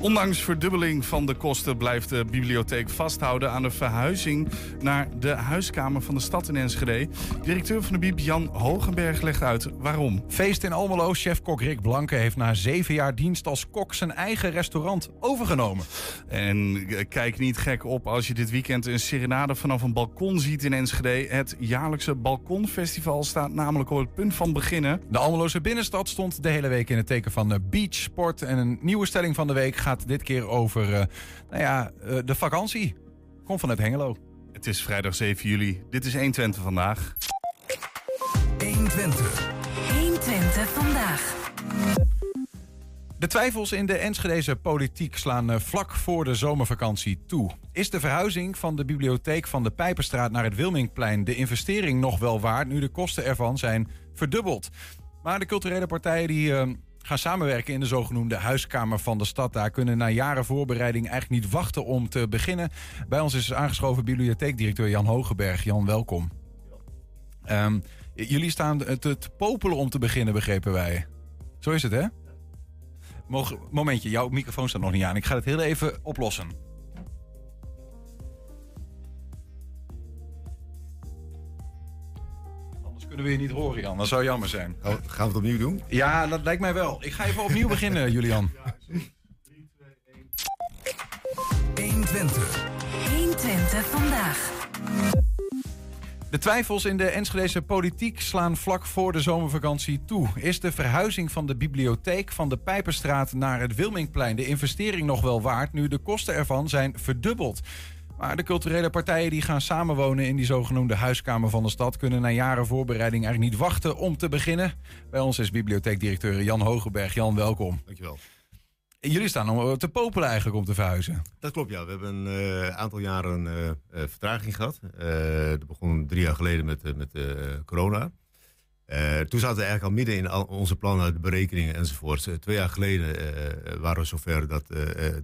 Ondanks verdubbeling van de kosten blijft de bibliotheek vasthouden aan de verhuizing naar de huiskamer van de stad in Enschede. Directeur van de Bib Jan Hogenberg legt uit waarom. Feest in Almelo, chef-kok Rick Blanke heeft na zeven jaar dienst als kok zijn eigen restaurant overgenomen. En eh, kijk niet gek op als je dit weekend een serenade vanaf een balkon ziet in Enschede. Het jaarlijkse Balkonfestival staat namelijk op het punt van beginnen. De Almeloze binnenstad stond de hele week in het teken van de beachsport. En een nieuwe stelling van de week gaat dit keer over uh, nou ja, uh, de vakantie. Kom vanuit Hengelo. Het is vrijdag 7 juli. Dit is 120 vandaag. 120. 120 vandaag. De twijfels in de Enschedeze politiek slaan uh, vlak voor de zomervakantie toe. Is de verhuizing van de bibliotheek van de Pijperstraat naar het Wilmingplein de investering nog wel waard nu de kosten ervan zijn verdubbeld? Maar de culturele partijen die uh, gaan samenwerken in de zogenoemde huiskamer van de stad. Daar kunnen na jaren voorbereiding eigenlijk niet wachten om te beginnen. Bij ons is aangeschoven bibliotheekdirecteur Jan Hogeberg. Jan, welkom. Um, jullie staan te popelen om te beginnen, begrepen wij. Zo is het, hè? Mogen, momentje, jouw microfoon staat nog niet aan. Ik ga het heel even oplossen. Anders kunnen we je niet horen, Jan. Dat zou jammer zijn. Oh, gaan we het opnieuw doen? Ja, dat lijkt mij wel. Ik ga even opnieuw beginnen, Julian. 3, 2, 1. 120. 120 vandaag. De twijfels in de Enschedese politiek slaan vlak voor de zomervakantie toe. Is de verhuizing van de bibliotheek van de Pijperstraat naar het Wilmingplein de investering nog wel waard, nu de kosten ervan zijn verdubbeld? Maar de culturele partijen die gaan samenwonen in die zogenoemde huiskamer van de stad... kunnen na jaren voorbereiding eigenlijk niet wachten om te beginnen. Bij ons is bibliotheekdirecteur Jan Hogeberg. Jan, welkom. Dankjewel. Jullie staan om te popelen eigenlijk om te verhuizen. Dat klopt, ja. We hebben een uh, aantal jaren uh, uh, vertraging gehad. dat begon drie jaar geleden met, met corona. Toen zaten we eigenlijk al midden in al onze plannen, de berekeningen enzovoort. twee jaar geleden waren we zover dat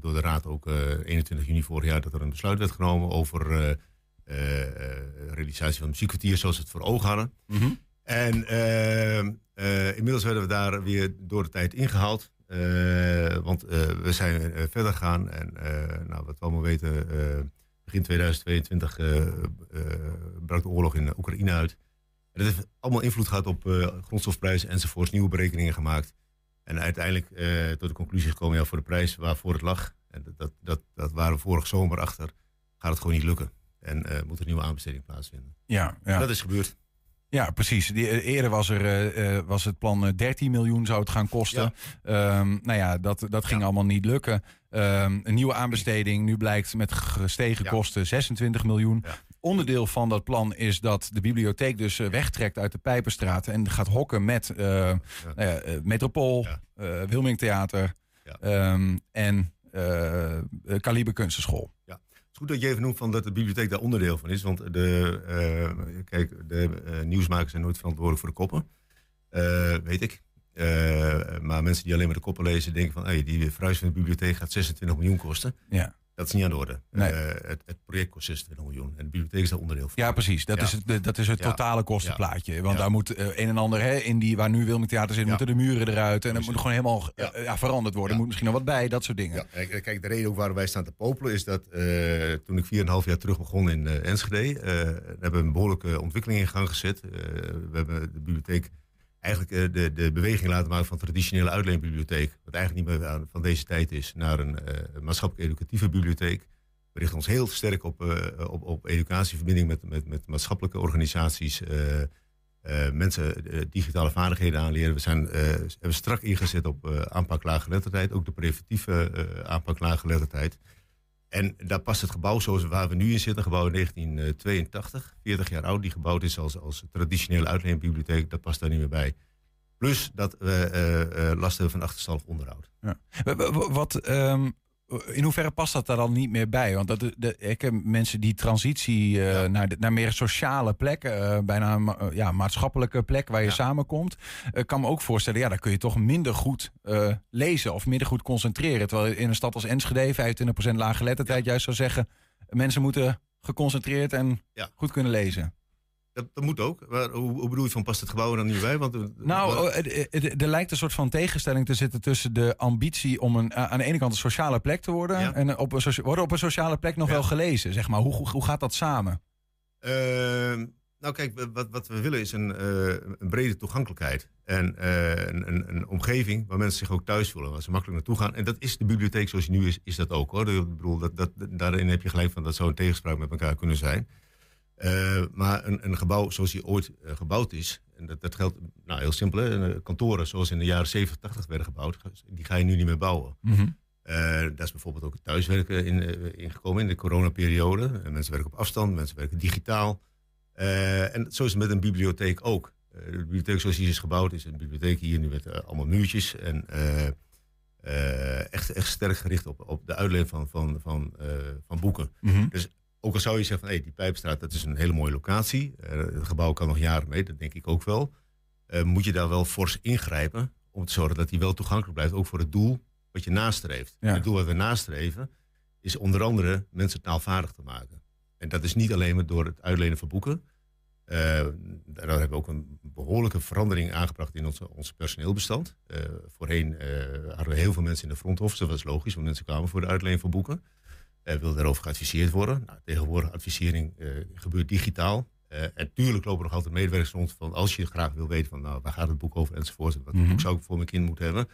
door de Raad ook 21 juni vorig jaar... dat er een besluit werd genomen over realisatie van het muziekkwartier zoals we het voor ogen hadden. Mm -hmm. En inmiddels werden we daar weer door de tijd ingehaald. Want we zijn verder gegaan en nou, wat we allemaal weten, begin 2022 brak de oorlog in Oekraïne uit. En dat heeft allemaal invloed gehad op grondstofprijzen enzovoorts, nieuwe berekeningen gemaakt. En uiteindelijk tot de conclusie gekomen, ja, voor de prijs waarvoor het lag, en dat, dat, dat, waren we vorig zomer achter, gaat het gewoon niet lukken. En moet er een nieuwe aanbesteding plaatsvinden. Ja, ja. Dat is gebeurd. Ja, precies. Die, eerder was, er, uh, was het plan 13 miljoen zou het gaan kosten. Ja. Um, nou ja, dat, dat ging ja. allemaal niet lukken. Um, een nieuwe aanbesteding. Nu blijkt met gestegen ja. kosten 26 miljoen. Onderdeel van dat plan is dat de bibliotheek dus wegtrekt uit de Pijperstraat... en gaat hokken met uh, nou Metropool, Wilmingtheater um, en Kaliber Kunstenschool. Ja. Het is goed dat je even noemt van dat de bibliotheek daar onderdeel van is. Want de, uh, kijk, de uh, nieuwsmakers zijn nooit verantwoordelijk voor de koppen. Uh, weet ik. Maar mensen die alleen maar de koppen lezen denken van... Hey, die verhuizing van de bibliotheek gaat 26 miljoen kosten. Ja. Dat is niet aan de orde. Nee. het, het, project kost 26 miljoen. En de bibliotheek is daar onderdeel van. Ja, precies. Dat, Ja. Is, het, dat is het Ja. totale kostenplaatje. Want Ja. daar moet eh, een en ander, hè, in die, waar nu Wilming Theater zit, moeten de muren eruit. En dat moet gewoon helemaal eh, veranderd worden. Er moet misschien nog wat bij, dat soort dingen. Kijk, de reden ook waar wij staan te popelen is dat eh, toen ik 4,5 jaar terug begon in eh, Enschede, eh, hebben we een behoorlijke ontwikkeling in gang gezet. Eh, we hebben de bibliotheek eigenlijk eh, de, de beweging laten maken van traditionele uitleenbibliotheek, wat eigenlijk niet meer van deze tijd is, naar een eh, maatschappelijk educatieve bibliotheek. We richten ons heel sterk op, eh, op, op educatieverbinding met, met, met maatschappelijke organisaties. mensen digitale vaardigheden aanleren. We zijn, hebben strak ingezet op aanpak laaggeletterdheid. Ook de preventieve aanpak laaggeletterdheid. En daar past het gebouw zoals waar we nu in zitten. Gebouw in 1982, 40 jaar oud. Die gebouwd is als, als traditionele uitleenbibliotheek. Dat past daar niet meer bij. Plus dat we eh, eh, last hebben van achterstallig onderhoud. Ja. Wa- wa- wa- Wat, ehm, in hoeverre past dat daar dan niet meer bij? Want dat, de- ik heb mensen die transitie eh, Ja. naar, de- naar meer sociale plekken, eh, bijna een ma- eh, ja, maatschappelijke plek waar je Ja. samenkomt, kan me ook voorstellen, ja, daar kun je toch minder goed lezen of minder goed concentreren. Terwijl in een stad als Enschede 25% lage lettertijd juist zou zeggen, mensen moeten geconcentreerd en Ja. goed kunnen lezen. Dat, dat moet ook. Maar hoe, hoe bedoel je van past het gebouw er dan niet bij? Want, eh, Nou, oh, er lijkt een soort van tegenstelling te zitten tussen de ambitie om een, aan de ene kant een sociale plek te worden. Ja. En op een, worden op een sociale plek nog Ja. wel gelezen. Zeg maar. hoe, hoe, hoe gaat dat samen? Ehm, nou kijk, wat, wat we willen is een, eh, een brede toegankelijkheid. En eh, een, een, een omgeving waar mensen zich ook thuis voelen. Waar ze makkelijk naartoe gaan. En dat is de bibliotheek zoals die nu is, is dat ook hoor. Ik bedoel, dat, dat, daarin heb je gelijk van dat zou een tegenspraak met elkaar kunnen zijn. Eh, maar een, een gebouw zoals die ooit eh, gebouwd is, en dat, dat geldt nou, heel simpel, hè, eh, kantoren zoals in de jaren 70, 80 werden gebouwd, die ga je nu niet meer bouwen. Eh, daar is bijvoorbeeld ook het thuiswerken in, eh, ingekomen in de coronaperiode. En mensen werken op afstand, mensen werken digitaal. En zo is het met een bibliotheek ook. De bibliotheek zoals die is gebouwd is een bibliotheek hier nu met allemaal muurtjes. En echt, echt sterk gericht op, op de uitleen van, van, van, van boeken. Mhm. Ook al zou je zeggen van hey, die Pijpstraat dat is een hele mooie locatie. Eh, het gebouw kan nog jaren mee, dat denk ik ook wel. Eh, moet je daar wel fors ingrijpen om te zorgen dat die wel toegankelijk blijft. Ook voor het doel wat je nastreeft. Ja. Het doel wat we nastreven is onder andere mensen taalvaardig te maken. En dat is niet alleen maar door het uitlenen van boeken. Eh, daar hebben we ook een behoorlijke verandering aangebracht in ons, ons personeelbestand. Voorheen hadden we heel veel mensen in de front office. Dat was logisch, want mensen kwamen voor de uitleen van boeken. Eh wilden daarover geadviseerd worden. Nou, tegenwoordig advisering eh, gebeurt digitaal. Eh, en tuurlijk lopen nog altijd medewerkers rond van als je graag wil weten van nou, waar gaat het boek over enzovoort. Wat Mhm. boek zou ik voor mijn kind moeten hebben.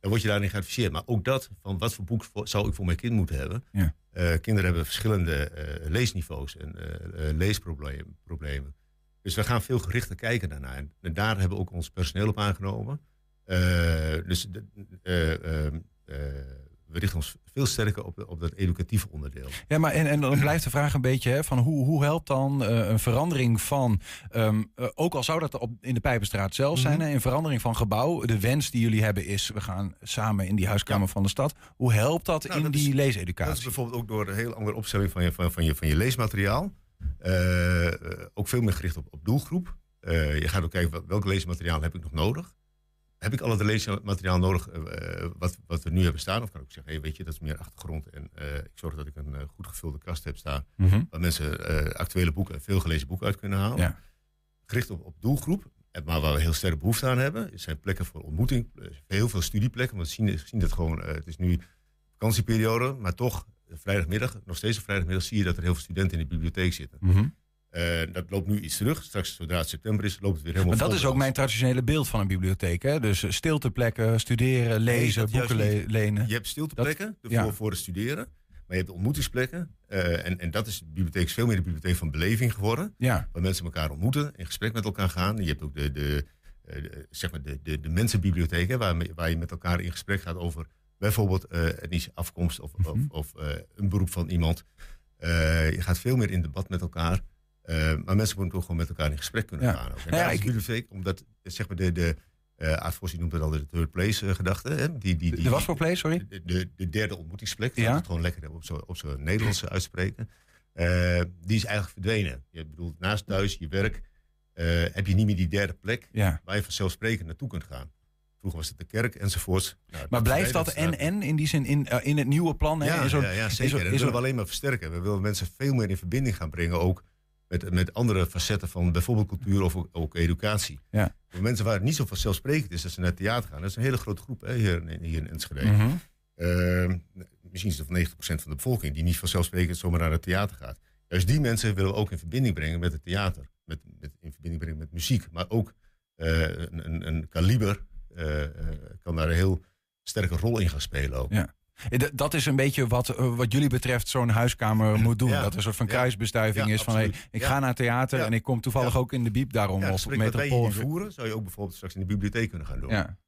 Dan word je daarin geadviseerd. Maar ook dat, van wat voor boek zou ik voor mijn kind moeten hebben. Ja. Kinderen hebben verschillende leesniveaus en leesproblemen. problemen. Dus we gaan veel gerichter kijken daarnaar. En, daar hebben we ook ons personeel op aangenomen. Dus de- eh, eh, eh, we richten ons veel sterker op, op dat educatieve onderdeel. Ja, maar en, en dan blijft de vraag een beetje hè, van hoe, hoe helpt dan eh, een verandering van, ehm, eh, ook al zou dat op, in de Pijpenstraat zelf zijn, Mhm. hè, een verandering van gebouw. De wens die jullie hebben is, we gaan samen in die huiskamer van de stad. Hoe helpt dat Nou, in dat is- die Dat is leeseducatie? bijvoorbeeld ook door een heel andere opstelling van je, van, van je, van je leesmateriaal. Eh, ook veel meer gericht op, op doelgroep. Je gaat ook kijken wel- welk leesmateriaal heb ik nog nodig. Heb ik al het leesmateriaal nodig eh, eh, wat, wat we nu hebben staan? Of kan ik ook zeggen, hey, weet je, dat is meer achtergrond. En eh, ik zorg dat ik een goed gevulde kast heb staan. Mhm. Waar mensen actuele boeken en veel gelezen boeken uit kunnen halen. Ja. Gericht op, op doelgroep. Maar waar we heel sterk behoefte aan hebben, zijn plekken voor ontmoeting. Heel veel studieplekken. Want we zien, zien dat gewoon, het is nu vakantieperiode, maar toch vrijdagmiddag, nog steeds op vrijdagmiddag, zie je dat er heel veel studenten in de bibliotheek zitten. Mhm. Eh, dat loopt nu iets terug. Straks, zodra het september is, loopt het weer helemaal Maar dat is ook mijn traditionele beeld van een bibliotheek. Hè? Dus eh, stilteplekken, studeren, lezen, dat boeken le- lenen. Je hebt stilteplekken voor, ja. voor het studeren. Maar je hebt ontmoetingsplekken. eh, en, en dat is de bibliotheek is veel meer de bibliotheek van beleving geworden. Ja, waar mensen elkaar ontmoeten, in gesprek met elkaar gaan. Je hebt ook de, de, de, zeg maar de, de, de mensenbibliotheek, hè, waar, waar je met elkaar in gesprek gaat over bijvoorbeeld etnische afkomst of, of, Mhm. of een beroep van iemand. Je gaat veel meer in debat met elkaar. Eh, maar mensen moeten ook gewoon met elkaar in gesprek kunnen Ja. gaan. Ook. En Nou ja, is ik- omdat zeg maar de, de uh, Aad Vos, die noemt het al de third place eh, gedachte. Hè? Die, die, die, de wat voor play, sorry? de, de, de derde ontmoetingsplek, Ja. ja. het gewoon lekker op zo'n op zo Nederlands uitspreken. Die is eigenlijk verdwenen. Je bedoelt, naast thuis, je werk, heb je niet meer die derde plek Ja. waar je vanzelfsprekend naartoe kunt gaan. Vroeger was het de kerk enzovoorts. Nou, Maar blijft dat verdwijnt en-en in die zin in, in het nieuwe plan? Hè? Ja, zo'n- ja, zeker. En in dat willen we alleen maar versterken. We willen mensen veel meer in verbinding gaan brengen, ook met, met andere facetten van bijvoorbeeld cultuur of ook, ook educatie. Ja. Voor mensen waar het niet zo vanzelfsprekend is dat ze naar het theater gaan. Dat is een hele grote groep hè, hier, in- hier in Enschede. Mhm. Uh, misschien is het van 90% van de bevolking die niet vanzelfsprekend zomaar naar het theater gaat. Juist die mensen willen we ook in verbinding brengen met het theater. Met, met, in verbinding brengen met muziek. Maar ook uh, een, een, een kaliber uh, kan daar een heel sterke rol in gaan spelen. Ook. Ja. Dat is een beetje wat, uh, wat jullie betreft zo'n huiskamer moet doen. Ja. Dat er een soort van kruisbestuiving Ja, is van hey, ik ga naar theater en ik kom toevallig ook in de biep daarom. Ja, of metropool. voeren, zou je ook bijvoorbeeld straks in de bibliotheek kunnen gaan doen. Ja.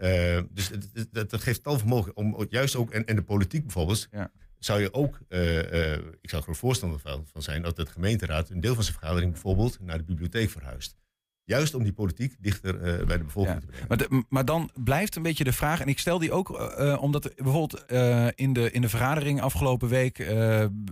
Uh, dus dat, dat, geeft tal van mogelijkheden. Om juist ook, en, en de politiek bijvoorbeeld, Ja. zou je ook, uh, uh, ik zou er voorstander van, van zijn, dat de gemeenteraad een deel van zijn vergadering bijvoorbeeld naar de bibliotheek verhuist. Juist om die politiek dichter eh, bij de bevolking Ja. te brengen. Maar, de- maar dan blijft een beetje de vraag, en ik stel die ook eh, eh, omdat er bijvoorbeeld in, de, in de vergadering afgelopen week,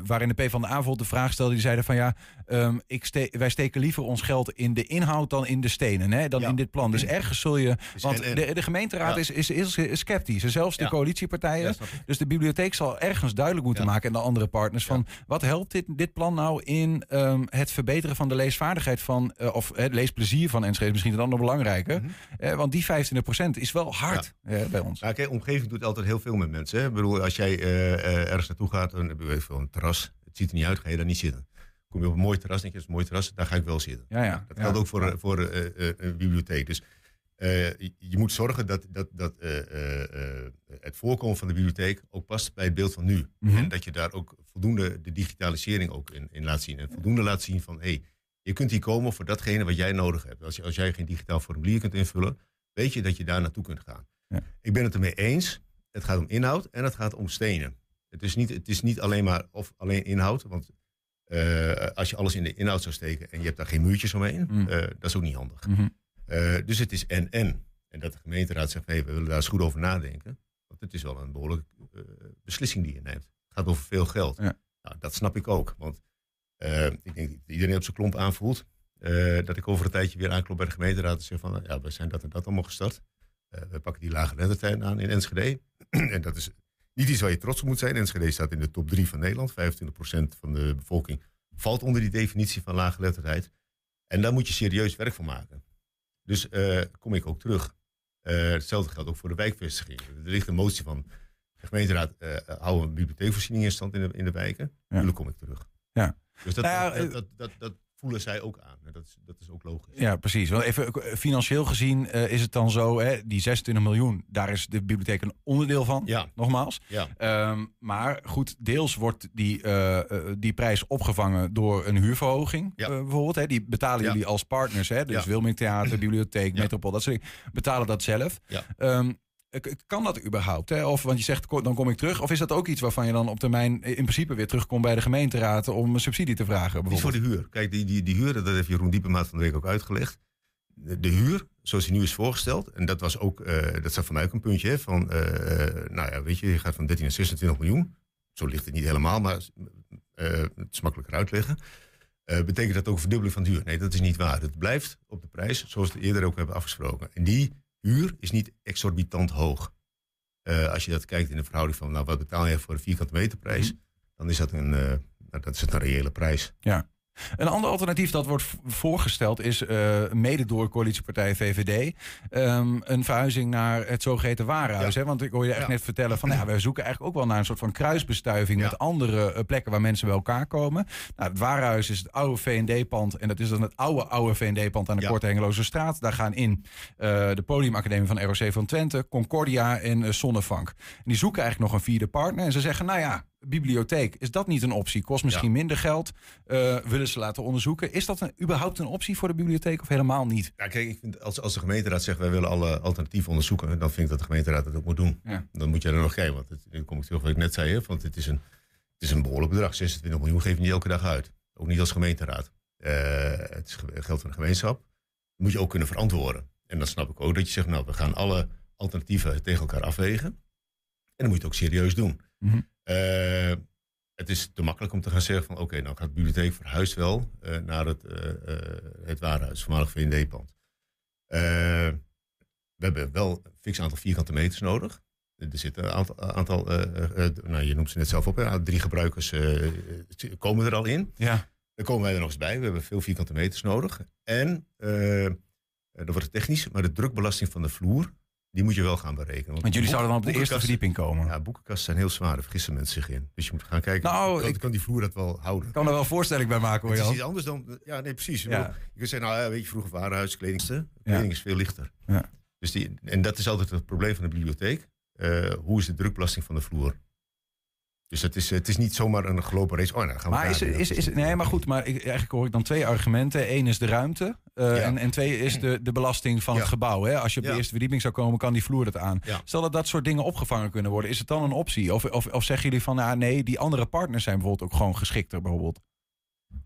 waarin de PvdA bijvoorbeeld de vraag stelde, die zeiden van ja, ehm, ik ste wij steken liever ons geld in de inhoud dan in de stenen, hè, dan Ja. in dit plan. Dus ergens zul je, want de, de gemeenteraad Ja. is, is, is, is sceptisch, en zelfs de coalitiepartijen. Dus de bibliotheek zal ergens duidelijk moeten maken en de andere partners van wat helpt dit, dit plan nou in ehm, het verbeteren van de leesvaardigheid van, of het leesplezier van Enschede, misschien dan nog belangrijker. Mhm. Eh, want die 25% is wel hard eh, bij ons. Nou, kijk, omgeving doet altijd heel veel met mensen. Hè? Ik bedoel, als jij eh, ergens naartoe gaat, dan heb je weet ik veel, een terras. Het ziet er niet uit, ga je daar niet zitten. Kom je op een mooi terras, denk je, dat is een mooi terras, daar ga ik wel zitten. Ja, ja. Dat Ja. geldt ook voor, voor een bibliotheek. Dus je, moet zorgen dat, dat, dat het voorkomen van de bibliotheek ook past bij het beeld van nu. Mhm. En dat je daar ook voldoende de digitalisering ook in, in laat zien. En voldoende laat zien van, hé, hey, je kunt hier komen voor datgene wat jij nodig hebt. Als, als jij geen digitaal formulier kunt invullen, weet je dat je daar naartoe kunt gaan. Ja. Ik ben het ermee eens. Het gaat om inhoud en het gaat om stenen. Het is niet, het is niet alleen maar of alleen inhoud. Want eh, als je alles in de inhoud zou steken en je hebt daar geen muurtjes omheen, Mm. eh, dat is ook niet handig. Mhm. Eh, dus het is en-en. En dat de gemeenteraad zegt, hey, we willen daar eens goed over nadenken. Want het is wel een behoorlijke eh, beslissing die je neemt. Het gaat over veel geld. Ja. Nou, dat snap ik ook. Want ik denk dat iedereen op zijn klomp aanvoelt. eh, dat ik over een tijdje weer aanklop bij de gemeenteraad en zeg van, ja, we zijn dat en dat allemaal gestart. Eh, we pakken die lage lettertijd aan in Enschede. en dat is niet iets waar je trots op moet zijn. Enschede staat in de top 3 van Nederland. 25% van de bevolking valt onder die definitie van lage letterdheid. En daar moet je serieus werk van maken. Dus eh, kom ik ook terug. Eh, hetzelfde geldt ook voor de wijkvestiging. Er ligt een motie van de gemeenteraad, eh hou een bibliotheekvoorziening in stand in de, in de wijken. Natuurlijk kom ik terug. Ja. Dus dat, Nou ja, dat, eh, dat, dat, dat voelen zij ook aan. En Dat is, dat is ook logisch. Ja, precies. Want even eh, financieel gezien eh, is het dan zo, hè, die 26 miljoen, daar is de bibliotheek een onderdeel van, Ja, nogmaals. ja. Ehm, maar goed, deels wordt die, die prijs opgevangen door een huurverhoging. Ja. bijvoorbeeld, hè. die betalen Ja. jullie als partners. Hè? Dus Ja. Wilming Theater, Bibliotheek, Ja. Metropool, dat soort dingen. Betalen dat zelf. Ja. Ehm, kan dat überhaupt? Hè? Of, want je zegt, dan kom ik terug. Of is dat ook iets waarvan je dan op termijn in principe weer terugkomt bij de gemeenteraad om een subsidie te vragen? Niet voor Bijvoorbeeld? de huur. Kijk, die, die, die huur, dat heeft Jeroen Diepemaat van de week ook uitgelegd. De, de huur, zoals die nu is voorgesteld, en dat was ook, eh, dat staat voor mij ook een puntje, hè, van, eh, nou ja, weet je, je gaat van 13 naar 26 miljoen. Zo ligt het niet helemaal, maar eh, het is makkelijker uitleggen. Eh, betekent dat ook een verdubbeling van de huur? Nee, dat is niet waar. Het blijft op de prijs zoals we het eerder ook hebben afgesproken. En die huur is niet exorbitant hoog. Eh, als je dat kijkt in de verhouding van, nou, wat betaal je voor een vierkante meterprijs, dan is dat een, eh, nou, dat is het een reële prijs. Een ander alternatief dat wordt voorgesteld is, eh, mede door coalitiepartij VVD, ehm, een verhuizing naar het zogeheten warenhuis. Ja. Hè? Want ik hoorde je echt Ja. net vertellen van, nou, ja, wij zoeken eigenlijk ook wel naar een soort van kruisbestuiving Ja. met andere eh, plekken waar mensen bij elkaar komen. Nou, het warenhuis is het oude V&D-pand en dat is dan het oude, oude V&D-pand aan de. Korte Hengeloze straat. Daar gaan in eh, de Podiumacademie van ROC van Twente, Concordia en Zonnevank. En die zoeken eigenlijk nog een vierde partner en ze zeggen, nou ja, bibliotheek, is dat niet een optie? Kost misschien minder geld, eh, willen ze laten onderzoeken. Is dat een, überhaupt een optie voor de bibliotheek of helemaal niet? Ja, kijk, ik vind als, als de gemeenteraad zegt wij willen alle alternatieven onderzoeken, dan vind ik dat de gemeenteraad dat ook moet doen. Ja. Dan moet je er nog kijken, want het, nu kom ik terug wat ik net zei, hè, want het is, een, het is een behoorlijk bedrag. 26 miljoen geef je niet elke dag uit. Ook niet als gemeenteraad. Eh, het is ge- geld van de gemeenschap. Dat moet je ook kunnen verantwoorden. En dan snap ik ook dat je zegt, nou, we gaan alle alternatieven tegen elkaar afwegen. En dan moet je het ook serieus doen. Mhm. Eh, het is te makkelijk om te gaan zeggen van oké, nou gaat de bibliotheek verhuist wel eh, naar het, eh, het warenhuis, voormalig V&D-pand. Eh, we hebben wel een fix aantal vierkante meters nodig. Er zitten een aantal, aantal nou, je noemt ze net zelf op, hè, drie gebruikers komen er al in. Ja. Dan komen wij er nog eens bij. We hebben veel vierkante meters nodig. En, dan wordt het technisch, maar de drukbelasting van de vloer, die moet je wel gaan berekenen. Want jullie boek- zouden dan op de eerste verdieping komen. ja, boekenkasten zijn heel zwaar, daar vergissen mensen zich in. Dus je moet gaan kijken, Nou, kan, ik- kan die vloer dat wel houden? Ik kan er wel voorstelling bij maken hoor Het is iets anders dan, ja nee precies. Ik Ja. bedoel, Je kunt zeggen, nou weet je, vroeger warenhuis, kledingste. Ja. Kleding is veel lichter. Ja. Dus die, en dat is altijd het probleem van de bibliotheek. Eh, hoe is de drukbelasting van de vloer? Dus het is, het is niet zomaar een gelopen race. Oh, nou, gaan we Maar is, is, is, nee, maar goed, maar ik, eigenlijk hoor ik dan twee argumenten. Eén is de ruimte eh, Ja. en, en twee is de, de belasting van het gebouw. Hè? Als je op de eerste verdieping zou komen, kan die vloer dat aan. Stel dat dat soort dingen opgevangen kunnen worden, is het dan een optie? Of, of, of zeggen jullie van, ah, nee, die andere partners zijn bijvoorbeeld ook gewoon geschikter bijvoorbeeld?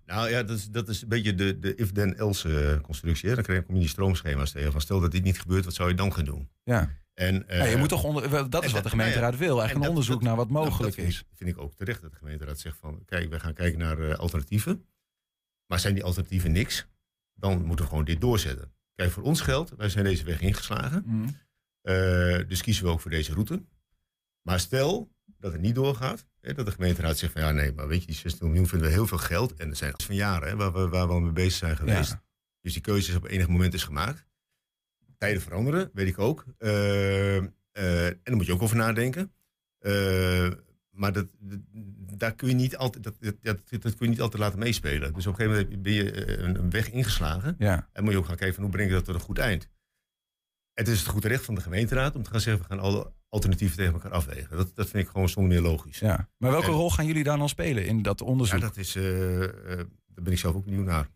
Nou ja, dat is, dat is een beetje de, de if-then-else uh, constructie. Hè? Dan krijg je, kom je die stroomschema's tegen. Van stel dat dit niet gebeurt, wat zou je dan gaan doen? Ja. En, ja, je moet toch onder, dat is wat de gemeenteraad wil. Eigenlijk een onderzoek naar wat mogelijk dat is. Vind ik ook terecht dat de gemeenteraad zegt van... kijk, we gaan kijken naar uh, alternatieven. Maar zijn die alternatieven niks? Dan moeten we gewoon dit doorzetten. Kijk, voor ons geldt, wij zijn deze weg ingeslagen. Mm. Uh, dus kiezen we ook voor deze route. Maar stel dat het niet doorgaat... Hè, dat de gemeenteraad zegt van... ja, nee, maar weet je, die 16 miljoen vinden we heel veel geld. En er zijn van jaren hè, waar, we, waar we mee bezig zijn geweest. Ja. Dus die keuze is op enig moment is gemaakt tijden veranderen, weet ik ook. Uh, uh, en daar moet je ook over nadenken. Uh, maar dat, dat, daar kun je niet altijd, dat, dat, dat, kun je niet altijd laten meespelen. Dus op een gegeven moment ben je een, een weg ingeslagen. Ja. En moet je ook gaan kijken van hoe breng je dat tot een goed eind. Het is het goede recht van de gemeenteraad om te gaan zeggen... we gaan alle alternatieven tegen elkaar afwegen. Dat, dat vind ik gewoon zonder meer logisch. Ja. Maar welke en, rol gaan jullie daar dan spelen in dat onderzoek? Ja, dat is, daar ben ik zelf ook nieuw naar.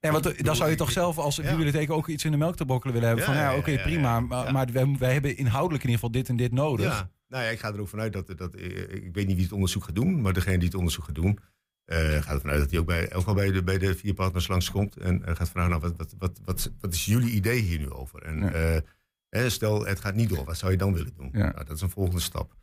Ja, want dan zou je toch zelf als bibliotheek ook iets in de melk te brokkelen willen hebben. van ja, oké, okay, prima. Maar, maar wij, wij, hebben inhoudelijk in ieder geval dit en dit nodig. Ja, nou ja, ik ga er ook vanuit dat, dat. Ik weet niet wie het onderzoek gaat doen. Maar degene die het onderzoek gaat doen. Uh, gaat ervan uit dat hij ook bij, elk bij de, bij de vier partners langskomt. En uh, gaat vragen: nou, wat, wat, wat, wat, wat is jullie idee hier nu over? En ja. uh, stel, het gaat niet door. Wat zou je dan willen doen? Nou, dat is een volgende stap.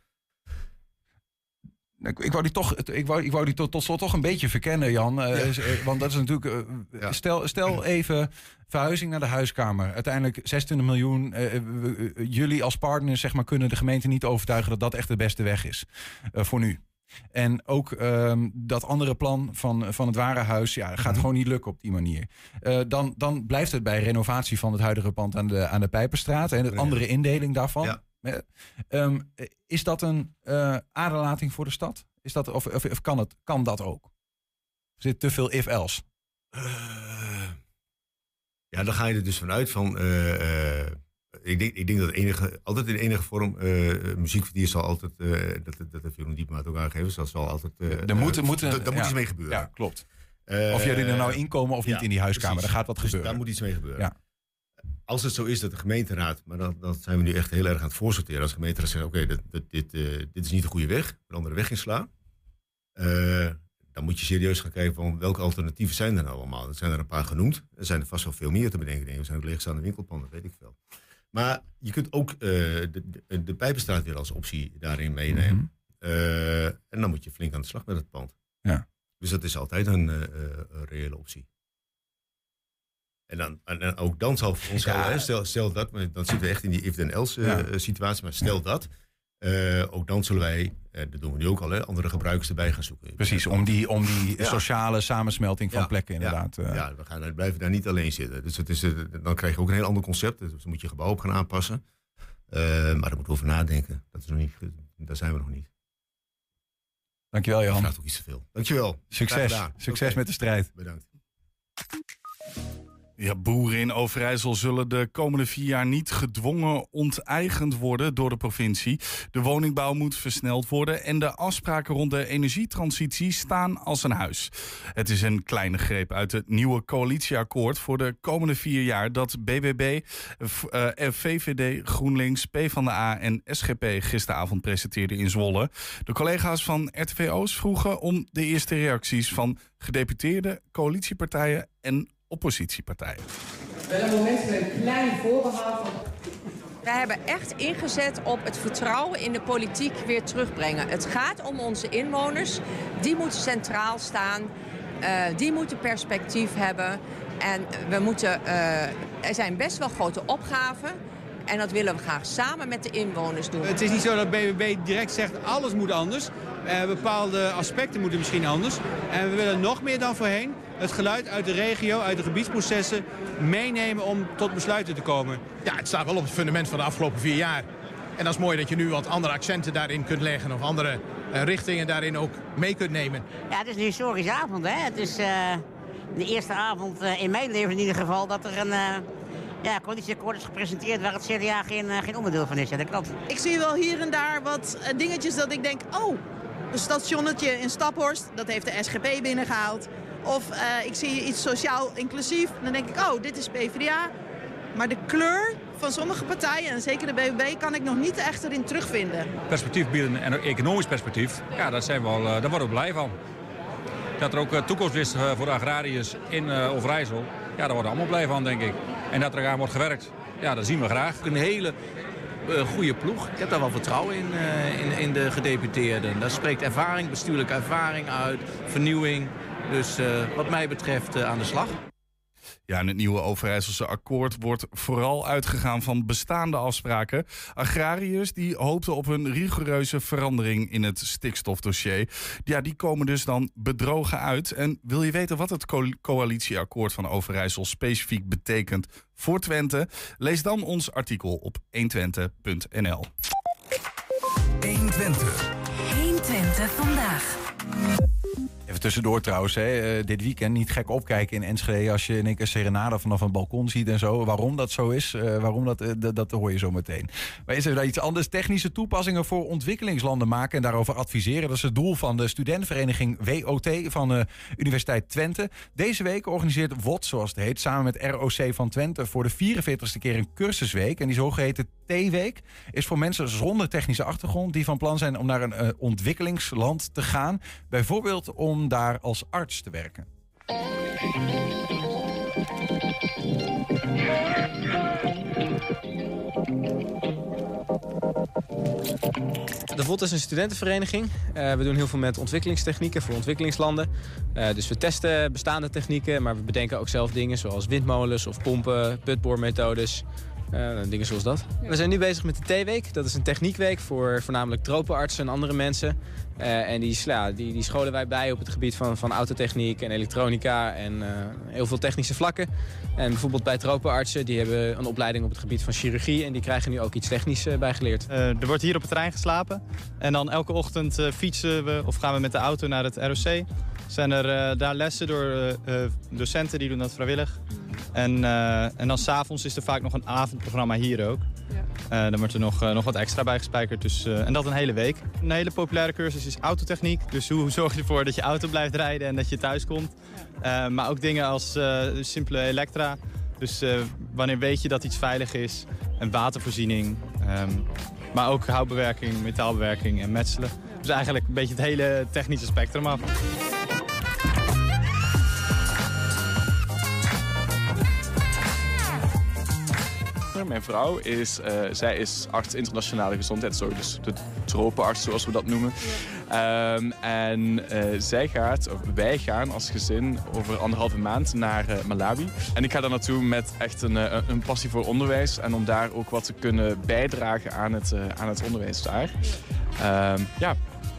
Ik, ik, wou die toch, ik wou, ik wou die tot, tot slot toch een beetje verkennen, Jan. Uh, ja. Want dat is natuurlijk. Uh, ja. stel, stel even verhuizing naar de huiskamer. Uiteindelijk 26 miljoen. Uh, jullie als partners zeg maar, kunnen de gemeente niet overtuigen dat dat echt de beste weg is voor nu. En ook um, dat andere plan van, van het ware huis ja, gaat mm-hmm. gewoon niet lukken op die manier. Dan, dan blijft het bij renovatie van het huidige pand aan de, aan de Pijperstraat en de andere indeling daarvan. Ja. Um, is dat een uh, aderlating voor de stad? Is dat, of, of, of, kan, het, kan dat ook? Zit te veel if-else? Uh, ja, dan ga je er dus vanuit van. Uh, ik, denk, ik denk dat enige, altijd in enige vorm muziekverdier zal altijd. dat, dat heeft Jeroen Diepmaat ook aangegeven. Dat zal altijd. er moet, moet ja, iets mee gebeuren. Ja, klopt. of jullie er nou inkomen of niet in die huiskamer. Daar gaat wat dus gebeuren. Daar moet iets mee gebeuren. Ja als het zo is dat de gemeenteraad, maar dat, dat zijn we nu echt heel erg aan het voorsorteren. Als de gemeenteraad zegt, oké, okay, dit, dit, uh, dit is niet de goede weg, een andere weg inslaan. Uh, dan moet je serieus gaan kijken van welke alternatieven zijn er nou allemaal. Er zijn er een paar genoemd. Er zijn er vast wel veel meer te bedenken. Er zijn ook leegstaande winkelpanden, weet ik veel. Maar je kunt ook uh, de, de, de Pijpenstraat weer als optie daarin meenemen. Mm -hmm. en dan moet je flink aan de slag met het pand. Ja. Dus dat is altijd een, een reële optie. En, dan, en ook dan zal voor ons ja. stel, stel dat, maar dan zitten we echt in die if-then-else uh, ja. situatie, maar stel ja. dat, uh, ook dan zullen wij, uh, dat doen we nu ook al, hè, andere gebruikers erbij gaan zoeken. Precies, om die, om die sociale samensmelting van plekken inderdaad. Ja, we gaan, blijven daar niet alleen zitten. Dus het is, dan krijg je ook een heel ander concept, dus dan moet je gebouw op gaan aanpassen. maar daar moeten we over nadenken, dat is nog niet, daar zijn we nog niet. Dankjewel Jan. Dat vraagt ook iets te veel. Dankjewel. Succes. Succes okay. met de strijd. Bedankt. Ja, boeren in Overijssel zullen de komende vier jaar niet gedwongen onteigend worden door de provincie. De woningbouw moet versneld worden en de afspraken rond de energietransitie staan als een huis. Het is een kleine greep uit het nieuwe coalitieakkoord voor de komende vier jaar dat BBB, uh, VVD, GroenLinks, PvdA en SGP gisteravond presenteerden in Zwolle. De collega's van RTV Oost vroegen om de eerste reacties van gedeputeerde coalitiepartijen en oppositiepartijen. Moment met een klein voorbehoud. Wij hebben echt ingezet op het vertrouwen in de politiek weer terugbrengen. Het gaat om onze inwoners. Die moeten centraal staan. Uh, die moeten perspectief hebben. En we moeten, uh, er zijn best wel grote opgaven. En dat willen we graag samen met de inwoners doen. Het is niet zo dat BBB direct zegt alles moet anders. Uh, bepaalde aspecten moeten misschien anders. En we willen nog meer dan voorheen het geluid uit de regio, uit de gebiedsprocessen meenemen om tot besluiten te komen. Ja, het staat wel op het fundament van de afgelopen vier jaar. En dat is mooi dat je nu wat andere accenten daarin kunt leggen of andere uh, richtingen daarin ook mee kunt nemen. Ja, het is een historische avond. Hè? Het is uh, de eerste avond uh, in mijn leven in ieder geval dat er een ja, coalitieakkoord is gepresenteerd waar het CDA geen, geen onderdeel van is. Ja, dat klopt. Ik zie wel hier en daar wat dingetjes dat ik denk, oh, een stationnetje in Staphorst, dat heeft de SGP binnengehaald. Of uh, ik zie iets sociaal inclusief. Dan denk ik, oh, dit is PvdA. Maar de kleur van sommige partijen, en zeker de BBB, kan ik nog niet echt erin terugvinden. Perspectief bieden en economisch perspectief, ja, dat zijn we wel, uh, daar worden we blij van. Dat er ook toekomst is voor de agrariërs in Overijssel. Ja, daar worden allemaal blij van, denk ik. En dat er aan wordt gewerkt, ja, dat zien we graag. Een hele goede ploeg. Ik heb daar wel vertrouwen in, in, in, de gedeputeerden. Daar spreekt ervaring, bestuurlijke ervaring uit, vernieuwing. Dus wat mij betreft aan de slag. Ja, in het nieuwe Overijsselse akkoord wordt vooral uitgegaan van bestaande afspraken. Agrariërs die hoopten op een rigoureuze verandering in het stikstofdossier. Ja, die komen dus dan bedrogen uit. En wil je weten wat het co coalitieakkoord van Overijssel specifiek betekent voor Twente? Lees dan ons artikel op 120.nl. 120. 120 vandaag. Even tussendoor trouwens, hè. Uh, dit weekend niet gek opkijken in Enschede als je in één keer serenade vanaf een balkon ziet en zo. Waarom dat zo is, uh, waarom dat, uh, dat hoor je zo meteen. Maar is er daar iets anders? Technische toepassingen voor ontwikkelingslanden maken en daarover adviseren. Dat is het doel van de studentenvereniging WOT van de Universiteit Twente. Deze week organiseert WOT, zoals het heet, samen met ROC van Twente voor de 44ste keer een cursusweek. En die zogeheten T-week is voor mensen zonder technische achtergrond die van plan zijn om naar een ontwikkelingsland te gaan. Bijvoorbeeld om daar als arts te werken. De VOT is een studentenvereniging. Uh, we doen heel veel met ontwikkelingstechnieken voor ontwikkelingslanden. Uh, dus we testen bestaande technieken, maar we bedenken ook zelf dingen zoals windmolens of pompen, putboormethodes. Uh, dingen zoals dat. We zijn nu bezig met de T-week. Dat is een techniekweek voor voornamelijk tropenartsen en andere mensen. Uh, en die, ja, die, die scholen wij bij op het gebied van, van autotechniek en elektronica en uh, heel veel technische vlakken. En bijvoorbeeld bij tropenartsen, die hebben een opleiding op het gebied van chirurgie en die krijgen nu ook iets technisch uh, bijgeleerd. er wordt hier op het terrein geslapen en dan elke ochtend fietsen we of gaan we met de auto naar het ROC. Zijn er daar lessen door docenten, die doen dat vrijwillig. En, en dan s'avonds is er vaak nog een avondprogramma hier ook. Ja. dan wordt er nog, nog wat extra bij gespijkerd. Dus, en dat een hele week. Een hele populaire cursus is autotechniek. Dus hoe zorg je ervoor dat je auto blijft rijden en dat je thuis komt. Maar ook dingen als simpele elektra. Dus wanneer weet je dat iets veilig is. En watervoorziening. Um, maar ook houtbewerking, metaalbewerking en metselen. Dus eigenlijk een beetje het hele technische spectrum af. Mijn vrouw is, uh, zij is arts internationale gezondheidszorg, dus de tropenarts zoals we dat noemen. Um, en uh, zij gaat, of wij gaan als gezin over anderhalve maand naar uh, Malawi. En ik ga daar naartoe met echt een, een passie voor onderwijs en om daar ook wat te kunnen bijdragen aan het, aan het onderwijs daar. Um, ja,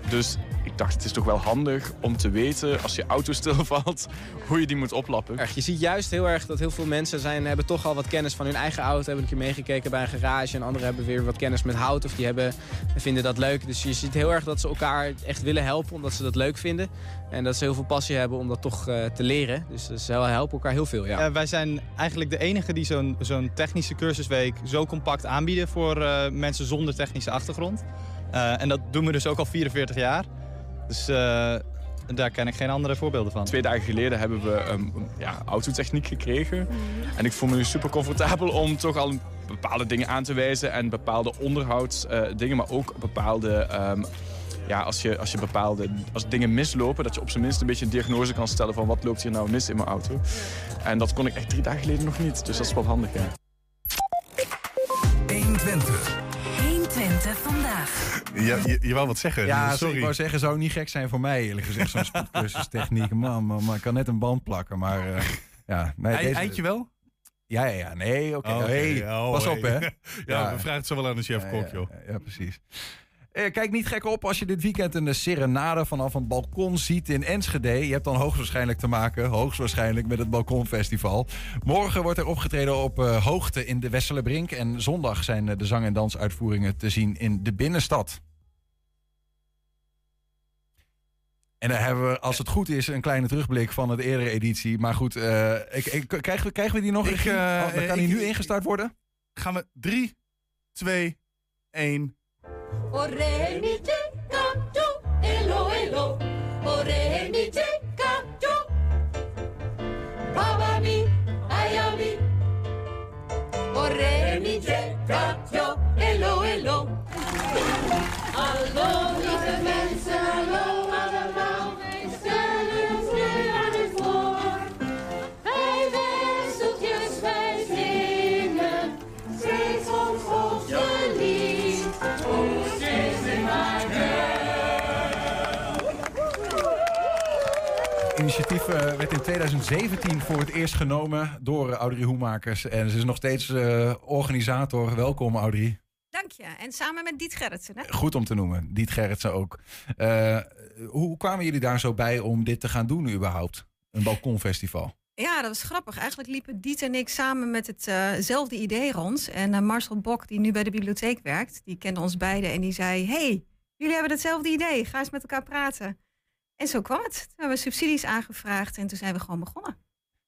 dus ik dacht, het is toch wel handig om te weten als je auto stilvalt, hoe je die moet oplappen. Je ziet juist heel erg dat heel veel mensen zijn, hebben toch al wat kennis van hun eigen auto. Hebben een keer meegekeken bij een garage. En anderen hebben weer wat kennis met hout of die hebben, vinden dat leuk. Dus je ziet heel erg dat ze elkaar echt willen helpen omdat ze dat leuk vinden. En dat ze heel veel passie hebben om dat toch uh, te leren. Dus ze helpen elkaar heel veel, ja. Uh, wij zijn eigenlijk de enige die zo'n zo'n technische cursusweek zo compact aanbieden voor uh, mensen zonder technische achtergrond. en dat doen we dus ook al 44 jaar. Dus uh, daar ken ik geen andere voorbeelden van. Twee dagen geleden hebben we um, ja, autotechniek gekregen. En ik voel me nu super comfortabel om toch al bepaalde dingen aan te wijzen. En bepaalde onderhoudsdingen, uh, maar ook bepaalde... Um, ja, als, je, als je bepaalde als dingen mislopen, dat je op zijn minst een beetje een diagnose kan stellen van wat loopt hier nou mis in mijn auto. En dat kon ik echt drie dagen geleden nog niet. Dus dat is wel handig, ja. Ja, je, je wou wat zeggen. Ja, sorry. ik wou zeggen, zou niet gek zijn voor mij, eerlijk gezegd. Zo'n spoedcursus techniek. Man, man, man, ik kan net een band plakken, maar uh, ja. Nee, deze... Eitje wel? Ja, ja, ja. Nee, oké. Oh, Okay. okay. hey, oh, pas hey. op, hè. ja, ja, we vragen het zo wel aan de chef-kok, ja, joh. Ja, ja, precies. Eh, kijk niet gek op als je dit weekend een serenade vanaf een balkon ziet in Enschede. Je hebt dan hoogstwaarschijnlijk te maken, hoogstwaarschijnlijk, met het Balkonfestival. Morgen wordt er opgetreden op uh, hoogte in de Wesselenbrink. En zondag zijn uh, de zang- en dansuitvoeringen te zien in de binnenstad. En dan hebben we, als het goed is, een kleine terugblik van het eerdere editie. Maar goed, uh, ik, ik, krijgen, we, krijgen we die nog? Ik, uh, oh, kan hij nu ingestart worden? Gaan we 3, 2, 1. O re mi che ca yo, elo elo. O re mi che ca yo. Baba mi, ayami. O re mi che ca yo, elo elo. Alone is a man, alone. Initiatief eh, werd in 2017 voor het eerst genomen door uh, Audrey Hoemakers. En ze is nog steeds eh, organisator. Welkom, Audrey. Dank je. En samen met Diet Gerritsen, hè? Goed om te noemen. Diet Gerritsen ook. Eh, hoe kwamen jullie daar zo bij om dit te gaan doen überhaupt? Een balkonfestival. Ja, dat was grappig. Eigenlijk liepen Diet en ik samen met hetzelfde idee rond. En eh, Marcel Bok, die nu bij de bibliotheek werkt, die kende ons beiden en die zei... hey, jullie hebben hetzelfde idee. Ga eens met elkaar praten. En zo kwam het. Toen hebben we subsidies aangevraagd en toen zijn we gewoon begonnen.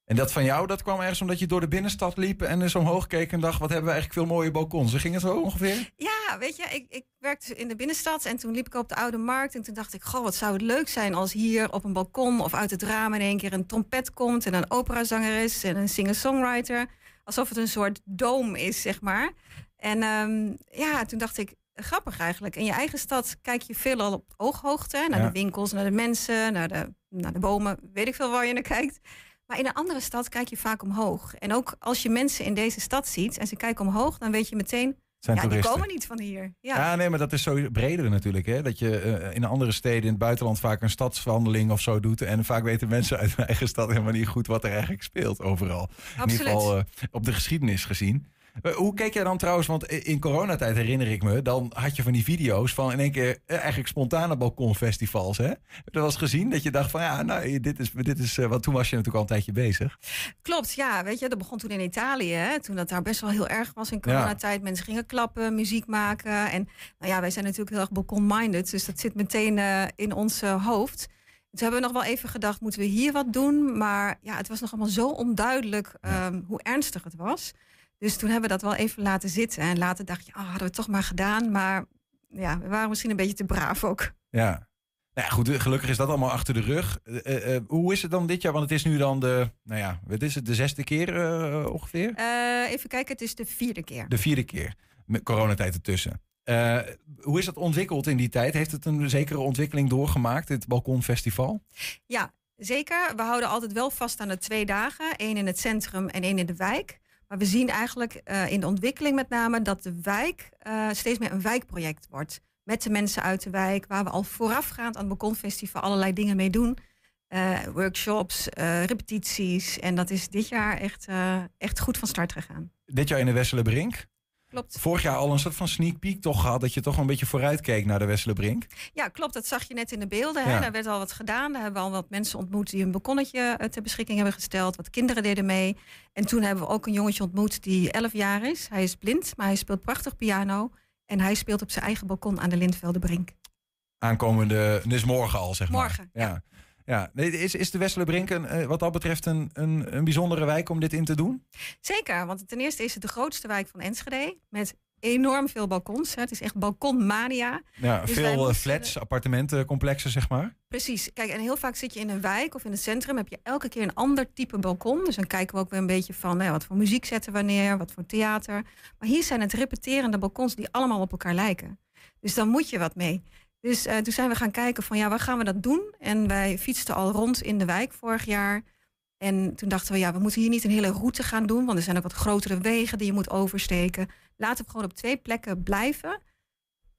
En dat van jou, dat kwam ergens omdat je door de binnenstad liep en eens omhoog keek en dacht, wat hebben we eigenlijk veel mooie balkons. Ging het zo ongeveer? Ja, weet je, ik, ik werkte in de binnenstad en toen liep ik op de Oude Markt en toen dacht ik, goh, wat zou het leuk zijn als hier op een balkon of uit het raam in één keer een trompet komt en een operazangeres en een singer-songwriter. Alsof het een soort doom is, zeg maar. En um, ja, toen dacht ik, grappig eigenlijk. In je eigen stad kijk je veel al op ooghoogte. Naar Ja. de winkels, naar de mensen, naar de, naar de bomen. Weet ik veel waar je naar kijkt. Maar in een andere stad kijk je vaak omhoog. En ook als je mensen in deze stad ziet en ze kijken omhoog, dan weet je meteen. Zijn ja, die komen niet van hier. Ja. Ja. nee, maar dat is zo breder natuurlijk. Hè? Dat je eh, in andere steden in het buitenland vaak een stadswandeling of zo doet. En vaak weten mensen uit hun eigen stad helemaal niet goed wat er eigenlijk speelt overal. In ieder geval eh, op de geschiedenis gezien. Eh, hoe keek jij dan trouwens, want in coronatijd herinner ik me, dan had je van die video's van in één keer eh, eigenlijk spontane balkonfestivals. Hè? Dat eens gezien? Dat je dacht van ja, nou, dit is, dit is, eh, want toen was je natuurlijk al een tijdje bezig. Klopt, ja. Weet je, dat begon toen in Italië. Hè, toen dat daar best wel heel erg was in coronatijd. Mensen gingen klappen, muziek maken. En nou ja, wij zijn natuurlijk heel erg balkon-minded. Dus dat zit meteen eh, in ons eh, hoofd. Toen hebben we nog wel even gedacht, moeten we hier wat doen? Maar ja, het was nog allemaal zo onduidelijk ehm, hoe ernstig het was. Dus toen hebben we dat wel even laten zitten. En later dacht je, oh, hadden we het toch maar gedaan. Maar ja, we waren misschien een beetje te braaf ook. Ja. Nou ja, goed, gelukkig is dat allemaal achter de rug. Eh, eh, eh, hoe is het dan dit jaar? Want het is nu dan de, nou ja, wat is het, de zesde keer ongeveer? Even kijken, het is de vierde keer. De vierde keer. Met coronatijd ertussen. Hoe is dat ontwikkeld in die tijd? Heeft het een zekere ontwikkeling doorgemaakt, dit Balkonfestival? Ja, zeker. We houden altijd wel vast aan de twee dagen. één in het centrum en één in de wijk. Maar we zien eigenlijk eh, in de ontwikkeling met name dat de wijk eh, steeds meer een wijkproject wordt. Met de mensen uit de wijk, waar we al voorafgaand aan het Balkonfestival allerlei dingen mee doen. Eh, workshops, repetities. En dat is dit jaar echt, echt goed van start gegaan. Dit jaar in de Wesselenbrink. Klopt. Vorig jaar al een soort van sneak peek toch gehad, dat je toch een beetje vooruit keek naar de Wesselenbrink. Ja, klopt. Dat zag je net in de beelden. Hè? Ja. Daar werd al wat gedaan. Daar hebben we al wat mensen ontmoet die een balkonnetje eh, ter beschikking hebben gesteld. Wat kinderen deden mee. En toen hebben we ook een jongetje ontmoet die 11 jaar is. Hij is blind, maar hij speelt prachtig piano. En hij speelt op zijn eigen balkon aan de Lintvelder Brink. Aankomende, dus morgen al, zeg maar. Morgen, ja. ja. Nee, is, is de Wesselenbrink een, eh, wat dat betreft een, een, een bijzondere wijk om dit in te doen? Zeker, want ten eerste is het de grootste wijk van Enschede. Met enorm veel balkons. Hè. Het is echt balkonmania. Ja, Dus veel eh, moesten- flats, appartementencomplexen, zeg maar. Precies. Kijk, en heel vaak zit je in een wijk of in het centrum, heb je elke keer een ander type balkon. Dus dan kijken we ook weer een beetje van nou ja, wat voor muziek zetten we neer, wat voor theater. Maar hier zijn het repeterende balkons die allemaal op elkaar lijken. Dus dan moet je wat mee. Dus eh, toen zijn we gaan kijken van ja, waar gaan we dat doen? En wij fietsten al rond in de wijk vorig jaar. En toen dachten we, ja, we moeten hier niet een hele route gaan doen, want er zijn ook wat grotere wegen die je moet oversteken. Laten we gewoon op twee plekken blijven.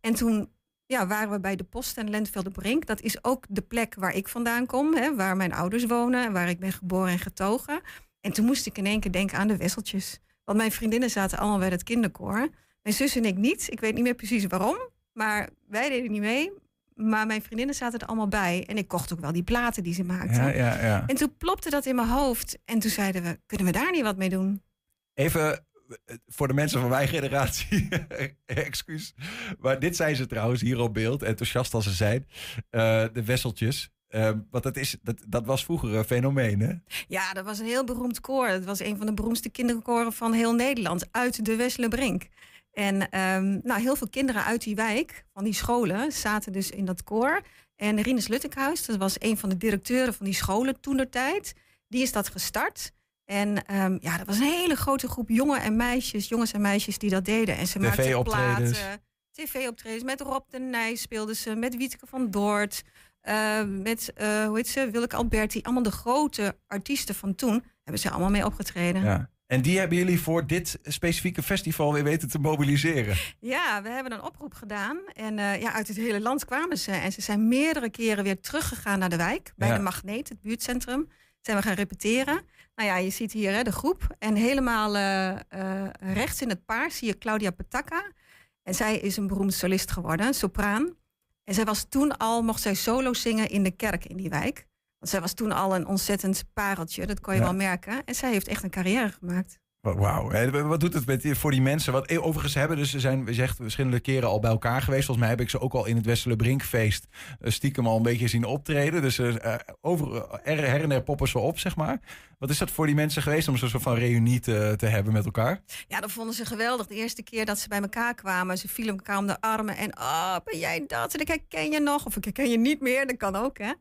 En toen ja, waren we bij de Post en Lentvelde Brink. Dat is ook de plek waar ik vandaan kom, hè, waar mijn ouders wonen en waar ik ben geboren en getogen. En toen moest ik in één keer denken aan de Wesseltjes. Want mijn vriendinnen zaten allemaal bij het kinderkoor. Mijn zus en ik niet. Ik weet niet meer precies waarom. Maar wij deden niet mee. Maar mijn vriendinnen zaten er allemaal bij. En ik kocht ook wel die platen die ze maakten. Ja, ja, ja. En toen plopte dat in mijn hoofd. En toen zeiden we, kunnen we daar niet wat mee doen? Even eh, voor de mensen van mijn generatie, excuus. Maar dit zijn ze trouwens hier op beeld, enthousiast als ze zijn. Eh, de Wesseltjes. Eh, want dat, is, dat, dat was vroeger een fenomeen, hè? Ja, dat was een heel beroemd koor. Het was een van de beroemdste kinderkoren van heel Nederland. Uit de Wesselenbrink. En ehm, nou, heel veel kinderen uit die wijk, van die scholen, zaten dus in dat koor. En Rinus Luttekhuis, dat was een van de directeuren van die scholen toen der tijd. Die is dat gestart. En ehm, ja, dat was een hele grote groep jongen en meisjes, jongens en meisjes die dat deden. En ze maakten TV-optredens. platen, tv-optredens. Met Rob de Nijs speelden ze, met Wieteke van Doort, eh, met, eh, hoe heet ze, Willeke Alberti. Allemaal de grote artiesten van toen hebben ze allemaal mee opgetreden. Ja. En die hebben jullie voor dit specifieke festival weer weten te mobiliseren. Ja, we hebben een oproep gedaan. En eh, ja, uit het hele land kwamen ze. En ze zijn meerdere keren weer teruggegaan naar de wijk. Bij Ja. de Magneet, het buurtcentrum. Zijn we gaan repeteren. Nou ja, je ziet hier hè, de groep. En helemaal eh, eh, rechts in het paars zie je Claudia Petacca. En zij is een beroemd solist geworden, een sopraan. En zij was toen al, mocht zij solo zingen in de kerk in die wijk. Want zij was toen al een ontzettend pareltje, dat kon je Ja. wel merken. En zij heeft echt een carrière gemaakt. Wa- Wauw. Wat doet het met, voor die mensen? Wat, eh, overigens hebben dus, ze zijn we zegt, verschillende keren al bij elkaar geweest. Volgens mij heb ik ze ook al in het Westele Brinkfeest eh, stiekem al een beetje zien optreden. Dus eh, over, er, her en her poppen ze op, zeg maar. Wat is dat voor die mensen geweest om zo'n soort van reunie te, te hebben met elkaar? Ja, dat vonden ze geweldig. De eerste keer dat ze bij elkaar kwamen, ze vielen elkaar om de armen. En oh, ben jij dat? En ik herken je nog. Of ik herken je niet meer. Dat kan ook, hè?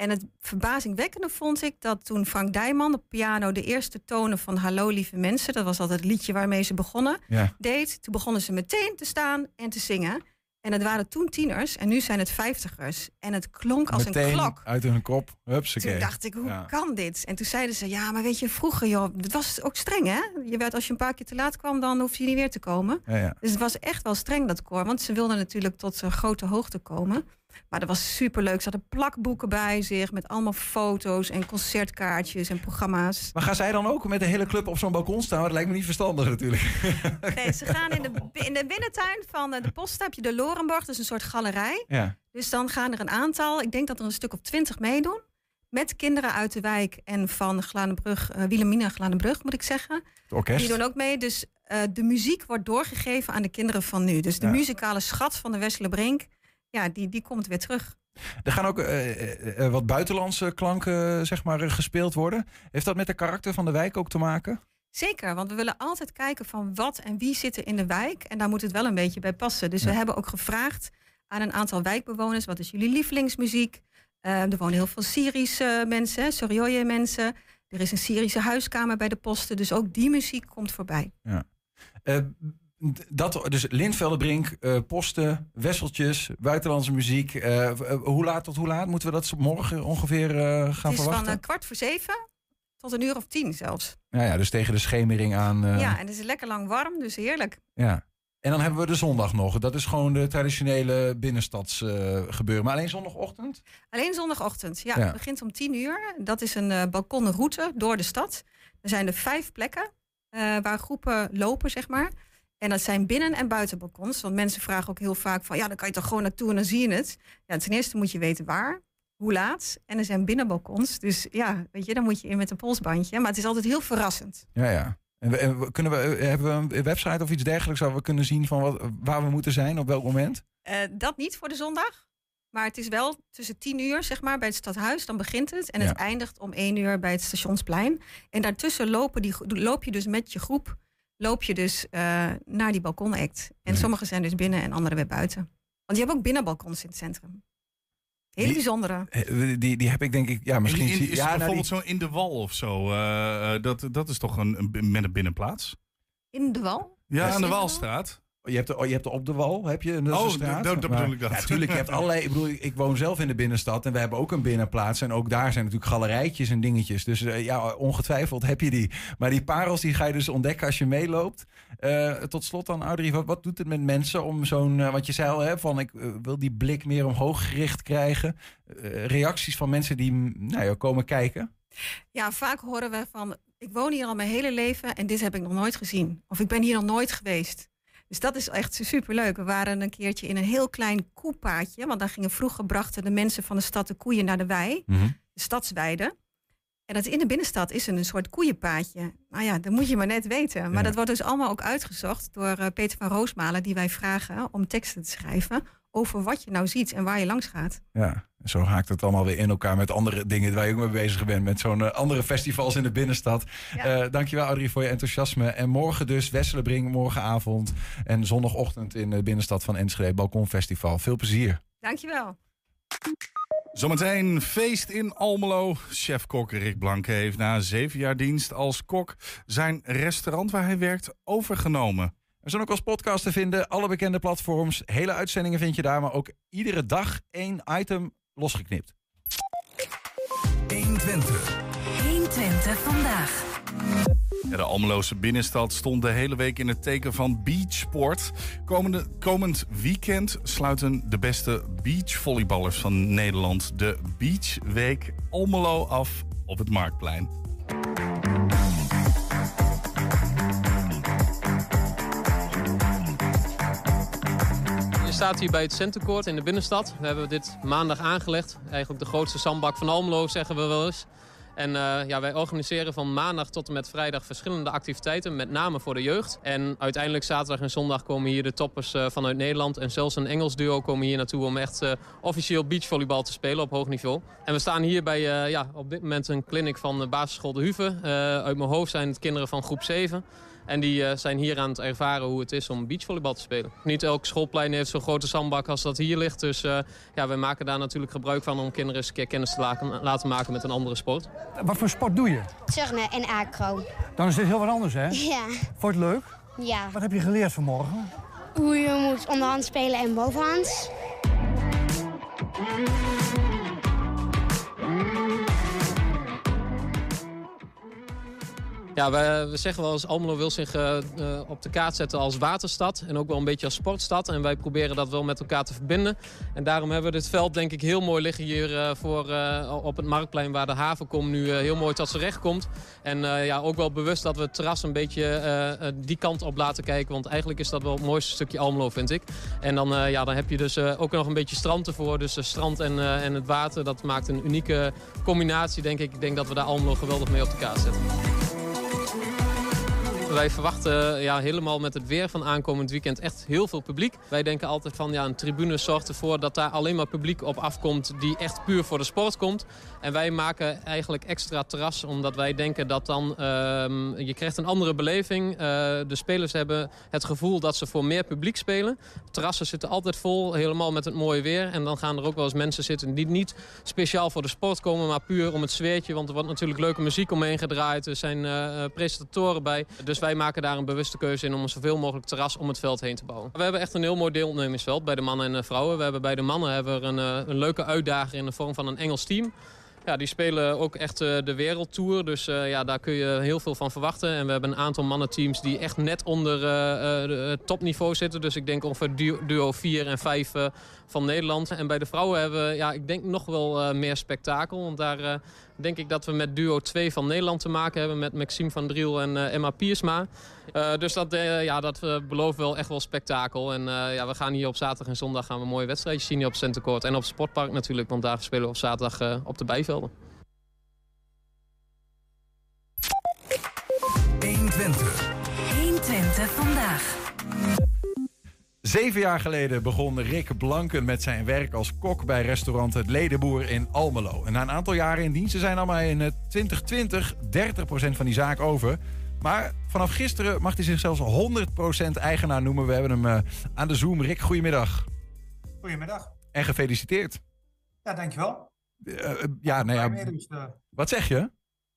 En het verbazingwekkende vond ik dat toen Frank Dijman op piano de eerste tonen van Hallo lieve mensen, dat was altijd het liedje waarmee ze begonnen, Ja. deed. Toen begonnen ze meteen te staan en te zingen. En het waren toen tieners en nu zijn het vijftigers. En het klonk als Meteen een klok. uit hun kop. Hupsakee. Toen dacht ik, hoe Ja. kan dit? En toen zeiden ze, ja, maar weet je, vroeger, joh, het was ook streng, hè? Je werd, als je een paar keer te laat kwam, dan hoef je niet weer te komen. Ja. Dus het was echt wel streng, dat koor. Want ze wilden natuurlijk tot een grote hoogte komen. Maar dat was superleuk. Ze hadden plakboeken bij zich met allemaal foto's en concertkaartjes en programma's. Maar gaan zij dan ook met de hele club op zo'n balkon staan? Dat lijkt me niet verstandig natuurlijk. Nee, ze gaan in de, in de binnentuin van eh, de post heb je de Lorenborg, dus een soort galerij. Ja. Dus dan gaan er een aantal, ik denk dat er een stuk of twintig meedoen. Met kinderen uit de wijk en van Glanenbrug, uh, Wilhelmina Glanenbrug moet ik zeggen. Het orkest. Die doen ook mee. Dus eh, de muziek wordt doorgegeven aan de kinderen van nu. Dus de Ja. muzikale schat van de Wessele Brink, ja, die, die komt weer terug. Er gaan ook eh, eh, eh, wat buitenlandse klanken zeg maar, gespeeld worden. Heeft dat met de karakter van de wijk ook te maken? Zeker, want we willen altijd kijken van wat en wie zit er in de wijk. En daar moet het wel een beetje bij passen. Dus we hebben ook gevraagd aan een aantal wijkbewoners... wat is jullie lievelingsmuziek? Er wonen heel veel Syrische mensen, Sorioje mensen. Er is een Syrische huiskamer bij de posten. Dus ook die muziek komt voorbij. Ja. Dat, dus Lindveldenbrink, eh, posten, wisseltjes, buitenlandse muziek. Eh, eh, hoe laat tot hoe laat moeten we dat morgen ongeveer eh, gaan het is van verwachten? eh, kwart voor zeven tot een uur of tien zelfs. Ja, ja, dus tegen de schemering aan. Ja, en het is lekker lang warm, dus heerlijk. ja. En dan hebben we de zondag nog. Dat is gewoon de traditionele binnenstads eh, gebeuren. Maar alleen zondagochtend? Alleen zondagochtend. Ja, Ja. het begint om tien uur. Dat is een eh balkonnen route door de stad. Er zijn er vijf plekken waar groepen lopen, zeg maar. En dat zijn binnen- en buitenbalkons. Want mensen vragen ook heel vaak van... ja, dan kan je toch gewoon naartoe en dan zie je het. Ja, ten eerste moet je weten waar, hoe laat. En er zijn binnenbalkons. Dus ja, weet je, dan moet je in met een polsbandje. Maar het is altijd heel verrassend. Ja, ja. En, kunnen we, eh, hebben we een website of iets dergelijks waar we kunnen zien van wat, waar we moeten zijn op welk moment? Eh, dat niet voor de zondag. Maar het is wel tussen tien uur, zeg maar, bij het stadhuis. Dan begint het. En het eindigt om één uur bij het stationsplein. En daartussen lopen die, loop je dus met je groep... loop je dus eh, naar die balkonact. En sommige zijn dus binnen en andere weer buiten. Want je hebt ook binnenbalkons in het centrum. Hele Die- bijzondere. Eh, Die, die heb ik denk ik, ja, misschien. In- in- zie- is ja, nou, bijvoorbeeld die- zo in de wal of zo? eh, eh, dat, dat is toch een, een, met een binnenplaats? In de wal? Ja, aan de Walstraat. Je hebt, de, oh, je hebt de op de wal, heb je? Is Oh, een straat. dat- dat Maar- bedoel ik dat. Ja, tuurlijk, je hebt allerlei. Ik bedoel, ik woon zelf in de binnenstad en we hebben ook een binnenplaats. En ook daar zijn natuurlijk galerijtjes en dingetjes. Dus eh, ja, ongetwijfeld heb je die. Maar die parels die ga je dus ontdekken als je meeloopt. Eh, tot slot dan, Audrey, wat, wat doet het met mensen om zo'n. eh, want je zei al, hè, van ik wil die blik meer omhoog gericht krijgen. Eh, reacties van mensen die nou, ja, komen kijken. Ja, vaak horen we van... ik woon hier al mijn hele leven en dit heb ik nog nooit gezien. Of ik ben hier nog nooit geweest. Dus dat is echt superleuk. We waren een keertje in een heel klein koepaadje. Want daar gingen vroeger brachten de mensen van de stad de koeien naar de wei. De stadsweide. En dat in de binnenstad is een soort koeienpaadje. Nou ja, dat moet je maar net weten. Maar Ja. dat wordt dus allemaal ook uitgezocht door eh, Peter van Roosmalen... die wij vragen om teksten te schrijven over wat je nou ziet en waar je langs gaat. Ja, zo haakt het allemaal weer in elkaar met andere dingen waar je ook mee bezig bent. Met zo'n eh, andere festivals in de binnenstad. Ja. Eh, dankjewel Audrey voor je enthousiasme. En morgen dus Wesselenbrink, morgenavond. En zondagochtend in de binnenstad van Enschede, Balkonfestival. Veel plezier. Dankjewel. Zometeen feest in Almelo. Chef-kok Rick Blanke heeft na zeven jaar dienst als kok zijn restaurant waar hij werkt overgenomen. We zijn ook als podcast te vinden, alle bekende platforms. Hele uitzendingen vind je daar, maar ook iedere dag één item losgeknipt. 120. 120 vandaag. Ja, de Almeloze binnenstad stond de hele week in het teken van beachsport. Komende, komend weekend sluiten de beste beachvolleyballers van Nederland de Beachweek Almelo af op het Marktplein. Staat hier bij het Centercourt in de binnenstad. We hebben dit maandag aangelegd. Eigenlijk de grootste zandbak van Almelo, zeggen we wel eens. En eh, ja, wij organiseren van maandag tot en met vrijdag verschillende activiteiten, met name voor de jeugd. En uiteindelijk zaterdag en zondag komen hier de toppers eh, vanuit Nederland. En zelfs een Engels duo komen hier naartoe om echt eh, officieel beachvolleybal te spelen op hoog niveau. En we staan hier bij ja, op dit moment een clinic van de basisschool De Huve. uit mijn hoofd zijn het kinderen van groep 7. En die eh, zijn hier aan het ervaren hoe het is om beachvolleybal te spelen. Niet elk schoolplein heeft zo'n grote zandbak als dat hier ligt. Dus uh, ja, wij maken daar natuurlijk gebruik van om kinderen eens een keer kennis te laten, laten maken met een andere sport. Wat voor sport doe je? Turnen en acro. Dan is dit heel wat anders, hè? Ja. Vond je het leuk? Ja. Wat heb je geleerd vanmorgen? Hoe je moet onderhand spelen en bovenhands. Ja, we, zeggen wel eens Almelo wil zich uh, op de kaart zetten als waterstad. En ook wel een beetje als sportstad. En wij proberen dat wel met elkaar te verbinden. En daarom hebben we dit veld denk ik heel mooi liggen hier uh, voor, op het Marktplein... waar de havenkom nu heel mooi tot zijn recht komt. En ja, ook wel bewust dat we het terras een beetje die kant op laten kijken. Want eigenlijk is dat wel het mooiste stukje Almelo, vind ik. En dan, ja, dan heb je dus ook nog een beetje strand ervoor. Dus strand en, en het water, dat maakt een unieke combinatie, denk ik. Ik denk dat we daar Almelo geweldig mee op de kaart zetten. Wij verwachten ja, helemaal met het weer van aankomend weekend echt heel veel publiek. Wij denken altijd van ja, een tribune zorgt ervoor dat daar alleen maar publiek op afkomt die echt puur voor de sport komt. En wij maken eigenlijk extra terras omdat wij denken dat dan um, je krijgt een andere beleving. Uh, de spelers hebben het gevoel dat ze voor meer publiek spelen. Terrassen zitten altijd vol, helemaal met het mooie weer. En dan gaan er ook wel eens mensen zitten die niet speciaal voor de sport komen, maar puur om het sfeertje. Want er wordt natuurlijk leuke muziek omheen gedraaid. Er zijn uh, presentatoren bij. Dus wij maken daar een bewuste keuze in om zoveel mogelijk terras om het veld heen te bouwen. We hebben echt een heel mooi deelnemersveld bij de mannen en vrouwen. We hebben bij de mannen hebben we een, een leuke uitdager in de vorm van een Engels team. Ja, die spelen ook echt uh, de wereldtour. Dus uh, ja, daar kun je heel veel van verwachten. En we hebben een aantal mannenteams die echt net onder uh, topniveau zitten. Dus ik denk ongeveer duo 4 en 5 van Nederland. En bij de vrouwen hebben we, ja, ik denk nog wel meer spektakel. Want daar denk ik dat we met duo 2 van Nederland te maken hebben. Met Maxime van Driel en Emma Piersma. dus dat, ja, dat belooft wel echt wel spektakel. En ja, we gaan hier op zaterdag en zondag gaan we mooie wedstrijdjes zien hier op Centercourt. En op het Sportpark natuurlijk, want daar spelen we op zaterdag op de bijvelden. 120. 120 vandaag. Zeven jaar geleden begon Rick Blanken met zijn werk als kok bij restaurant Het Ledenboer in Almelo. En na een aantal jaren in dienst zijn allemaal in 2020 30% van die zaak over. Maar vanaf gisteren mag hij zich zelfs 100% eigenaar noemen. We hebben hem uh, aan de Zoom. Rick, goedemiddag. Goedemiddag. En gefeliciteerd. Ja, dankjewel. Uh, ja, nou ja. Mee, dus, uh, wat zeg je?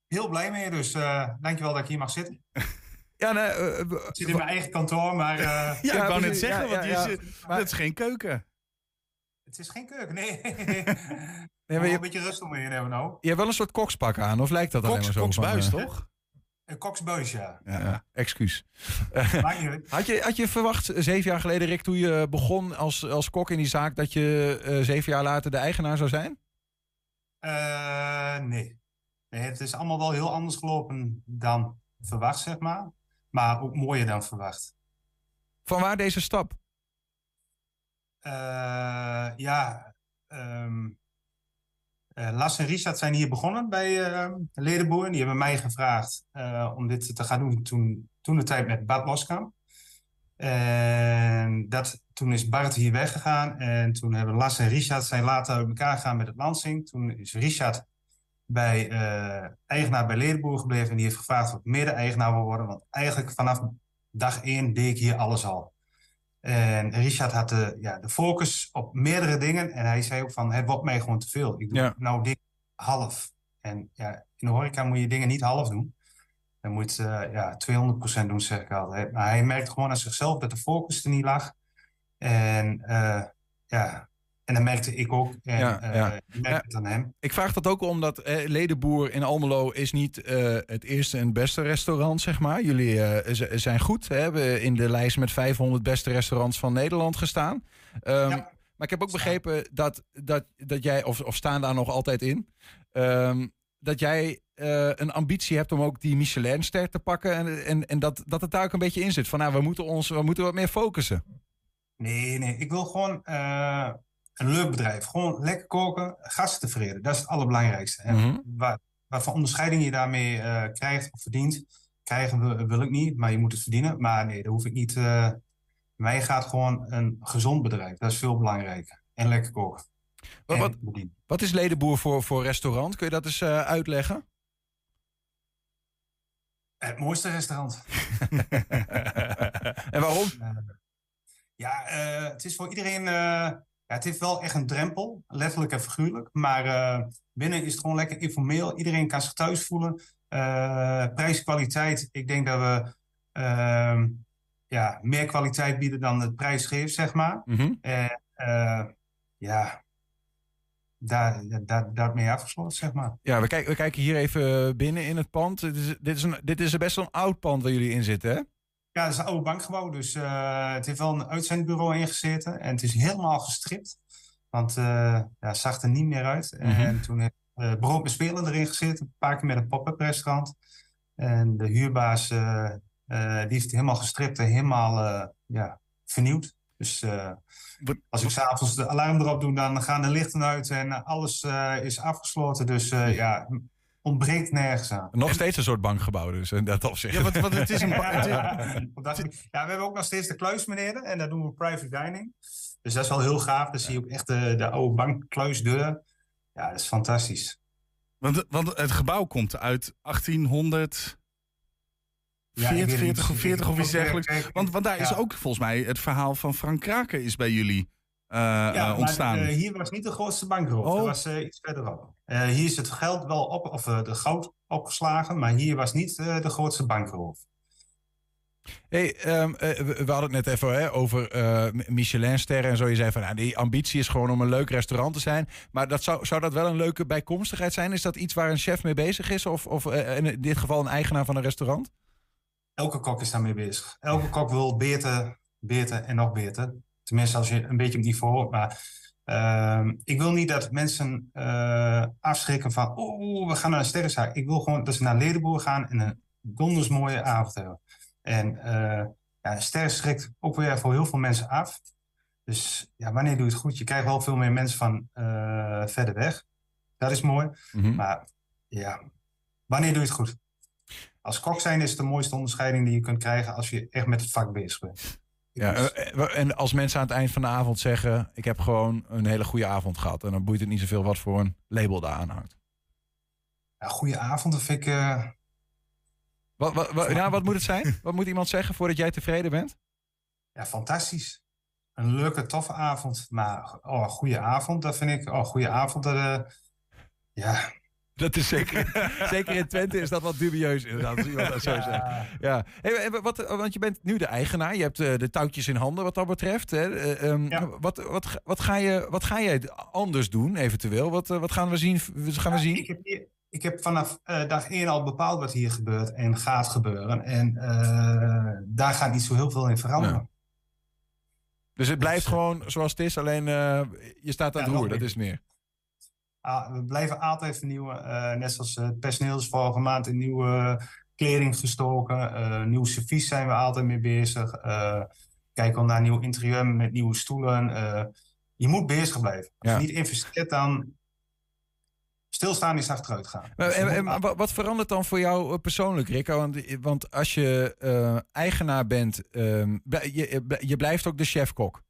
Heel blij mee, dus uh, dankjewel dat ik hier mag zitten. Ja, nee, ik zit in mijn eigen kantoor, maar... ja, ik wou net zeggen, ja, want ja, zit, maar, het is geen keuken. Het is geen keuken, nee. nee maar je, een beetje rust om je hebben nou. Je hebt wel een soort kokspak aan, of lijkt dat Koks, alleen maar zo? Koksbuis, van, toch? Een koksbuis, ja. Ja, ja. excuus. had, je, had je verwacht, zeven jaar geleden, Rick, toen je begon als, als kok in die zaak, dat je uh, zeven jaar later de eigenaar zou zijn? Uh, nee. nee. Het is allemaal wel heel anders gelopen dan verwacht, zeg maar. Maar ook mooier dan verwacht. Van waar deze stap? Uh, ja, um, uh, Lars en Richard zijn hier begonnen bij uh, Ledenboer. Die hebben mij gevraagd uh, om dit te gaan doen toen, toen de tijd met Bart Moskamp. En dat, toen is Bart hier weggegaan. En toen hebben Lars en Richard zijn later uit elkaar gegaan met het Lansing. Toen is Richard bij eigenaar bij Ledenboer gebleven. En die heeft gevraagd of ik mede-eigenaar wil worden. Want eigenlijk vanaf dag één deed ik hier alles al. En Richard had de, ja, de focus op meerdere dingen. En hij zei ook van, het wordt mij gewoon te veel. Ik doe ja. nou dingen half. En ja, in de horeca moet je dingen niet half doen. Dan moet je uh, ja, 200% doen, zeg ik altijd. Maar hij merkte gewoon aan zichzelf dat de focus er niet lag. En uh, ja, en dat merkte ik ook. En Ja, eh, ja. ik het aan hem. Ik vraag dat ook omdat eh, Ledenboer in Almelo is niet eh, het eerste en beste restaurant, zeg maar. Jullie eh, zijn goed, hè? hebben in de lijst met 500 beste restaurants van Nederland gestaan. Ehm, Maar ik heb ook begrepen dat, dat, dat jij, of, of staan daar nog altijd in, ehm, dat jij een ambitie hebt om ook die Michelinster te pakken. En, en, en dat, dat het daar ook een beetje in zit. Van nou, we moeten ons we moeten wat meer focussen. Nee, nee. Ik wil gewoon een leuk bedrijf. Gewoon lekker koken, gasten tevreden. Dat is het allerbelangrijkste. En Mhm. waar, wat voor onderscheiding je daarmee eh, krijgt of verdient, krijgen wil, wil ik niet. Maar je moet het verdienen. Maar nee, dat hoef ik niet. eh mij gaat gewoon een gezond bedrijf. Dat is veel belangrijker. En lekker koken. Wat, En wat, is Ledenboer voor, voor restaurant? Kun je dat eens eh, uitleggen? Het mooiste restaurant. en waarom? Ja, het is voor iedereen. Eh, ja, het heeft wel echt een drempel, letterlijk en figuurlijk. Maar eh, binnen is het gewoon lekker informeel. Iedereen kan zich thuis voelen. Eh prijs, kwaliteit. Ik denk dat we ehm, ja, meer kwaliteit bieden dan de prijs geeft, zeg maar. Mhm. En eh, ja, daar, daar, daarmee afgesloten, zeg maar. Ja, we, kijken we kijken hier even binnen in het pand. Dit is, dit is, een, dit is best wel een oud pand waar jullie in zitten, hè? Ja, het is een oude bankgebouw, dus eh, het heeft wel een uitzendbureau ingezeten. En het is helemaal gestript, want eh ja, het zag er niet meer uit. En toen heeft eh Brood met Spelen erin gezeten, een paar keer met een pop-up restaurant. En de huurbaas, eh, die heeft het helemaal gestript en helemaal ja, vernieuwd. Dus als ik s'avonds de alarm erop doe, dan gaan de lichten uit en alles is afgesloten. Dus ja, ontbreekt nergens aan. Nog steeds een soort bankgebouw dus, in dat opzicht. Ja, want, want het is een ba- het is- op dat gebied. ja, we hebben ook nog steeds de kluis beneden en daar doen we private dining. Dus dat is wel heel gaaf. Dan zie je ook echt de, de oude bankkluisdeur. Ja, dat is fantastisch. Want, want het gebouw komt uit 1800. Ja, ik weet 40, het 40 niet. of 40 of iets dergelijks. Want, want daar is ook volgens mij het verhaal van Frank Kraken is bij jullie Ja, eh, maar, ontstaan. eh, hier was niet de grootste bankroof. Oh. Dat was eh, iets verderop. Eh, hier is het geld wel op, of eh, de goud opgeslagen, maar hier was niet eh, de grootste bankroof. Hey, ehm, eh, we, hadden het net even hè, over eh Michelinsterren en zo. Je zei van, nou, die ambitie is gewoon om een leuk restaurant te zijn. Maar dat zou, zou dat wel een leuke bijkomstigheid zijn? Is dat iets waar een chef mee bezig is? Of, of eh, in dit geval een eigenaar van een restaurant? Elke kok is daarmee bezig. Elke kok wil beter, beter en nog beter. Tenminste, als je een beetje op niveau hoort. Maar ehm, ik wil niet dat mensen eh, afschrikken van... Oh, we gaan naar een sterrenzaak. Ik wil gewoon dat ze naar Ledenboer gaan en een donders mooie avond hebben. En eh ja, een ster schrikt ook weer voor heel veel mensen af. Dus ja, wanneer doe je het goed? Je krijgt wel veel meer mensen van eh, verder weg. Dat is mooi. Mhm. Maar ja, wanneer doe je het goed? Als kok zijn is het de mooiste onderscheiding die je kunt krijgen als je echt met het vak bezig bent. Ja, eh, eh, en als mensen aan het eind van de avond zeggen... ik heb gewoon een hele goede avond gehad... en dan boeit het niet zoveel wat voor een label daar aan hangt. Ja, goeie avond, dat vind ik... eh, Wat, wat, wat, ja, wat moet het zijn? Wat moet iemand zeggen voordat jij tevreden bent? ja, fantastisch. Een leuke, toffe avond. Maar oh, goede avond, dat vind ik... Oh, goede avond, dat... ja, Dat is zeker, zeker in Twente is dat wat dubieus inderdaad, als iemand dat zo zegt. Ja. Hey, wat, want je bent nu de eigenaar, je hebt eh, de touwtjes in handen wat dat betreft. Hè. Eh, ehm, wat, wat, ga- wat, ga je, wat ga jij anders doen eventueel? Wat, eh, wat gaan we zien? Gaan we zien? Ik heb, hier- ik heb vanaf dag één al bepaald wat hier gebeurt en gaat gebeuren. En daar gaat niet zo heel veel in veranderen. Dus het blijft gewoon zoals het is, alleen je staat aan het roer, dat is meer. We blijven altijd vernieuwen. eh, net zoals het personeel is vorige maand in nieuwe kleding gestoken. eh nieuw servies zijn we altijd mee bezig. eh kijken we naar nieuw interieur met nieuwe stoelen. je moet bezig blijven. Als Ja. je niet investeert, dan stilstaan is achteruit gaan. Maar, Dus en, en wat, verandert dan voor jou persoonlijk, Rick? Want, want als je eigenaar bent, blij- je, je blijft ook de chef-kok.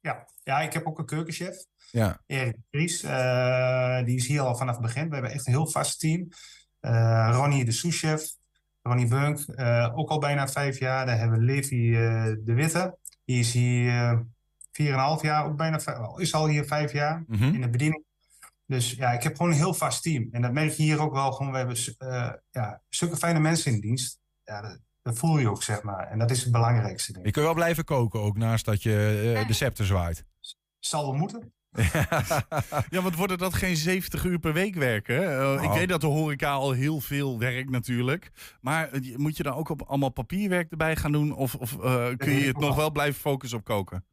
ja. ja, ik heb ook een keukenchef. Ja. Erik Vries, eh, die is hier al vanaf het begin. We hebben echt een heel vast team. Eh, Ronnie de souschef, Ronnie Bunk, eh, ook al bijna vijf jaar. Daar hebben we Levi eh, de Witte, die is hier eh, vier en een half jaar, ook bijna vijf- is al hier vijf jaar Mhm. in de bediening. Dus ja, ik heb gewoon een heel vast team. En dat merk je hier ook wel gewoon. We hebben eh, ja, zulke fijne mensen in dienst. Ja, dat, dat voel je ook, zeg maar. En dat is het belangrijkste, denk ik. Je kunt wel blijven koken ook, naast dat je de scepter zwaait. Zal wel moeten. Ja, want worden dat geen 70 uur per week werken? Eh, Ik Oh. weet dat de horeca al heel veel werkt natuurlijk. Maar eh, moet je dan ook op allemaal papierwerk erbij gaan doen? Of, of eh, kun je het nog wel blijven focussen op koken?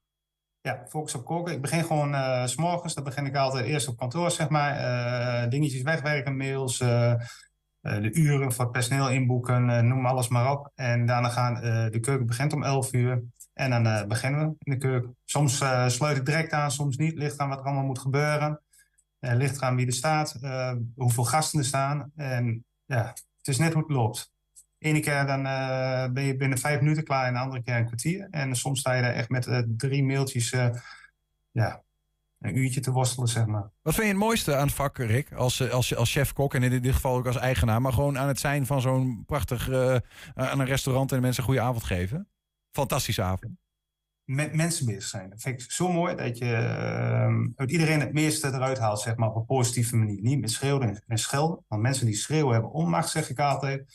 Ja, focus op koken. Ik begin gewoon s s'morgens. Dan begin ik altijd eerst op kantoor, zeg maar. dingetjes wegwerken, mails, de uren voor het personeel inboeken, noem alles maar op. En daarna gaan de keuken begint om 11 uur. En dan eh, beginnen we in de keuken. Soms eh, sluit ik direct aan, soms niet. Ligt aan wat er allemaal moet gebeuren. Eh, ligt aan wie er staat, hoeveel gasten er staan. En ja, het is net hoe het loopt. Ene keer dan ben je binnen vijf minuten klaar en de andere keer een kwartier. En soms sta je daar echt met drie mailtjes, ja, een uurtje te worstelen, zeg maar. Wat vind je het mooiste aan het vak, Rick? Als, als, als chef-kok en in dit geval ook als eigenaar. Maar gewoon aan het zijn van zo'n prachtig... aan een restaurant en de mensen een goede avond geven. Fantastische avond. Met mensen bezig zijn. Dat vind ik zo mooi dat je eh, uit iedereen het meeste eruit haalt, zeg maar, op een positieve manier. Niet met schreeuwen en- en schelden. Want mensen die schreeuwen hebben onmacht, zeg ik altijd.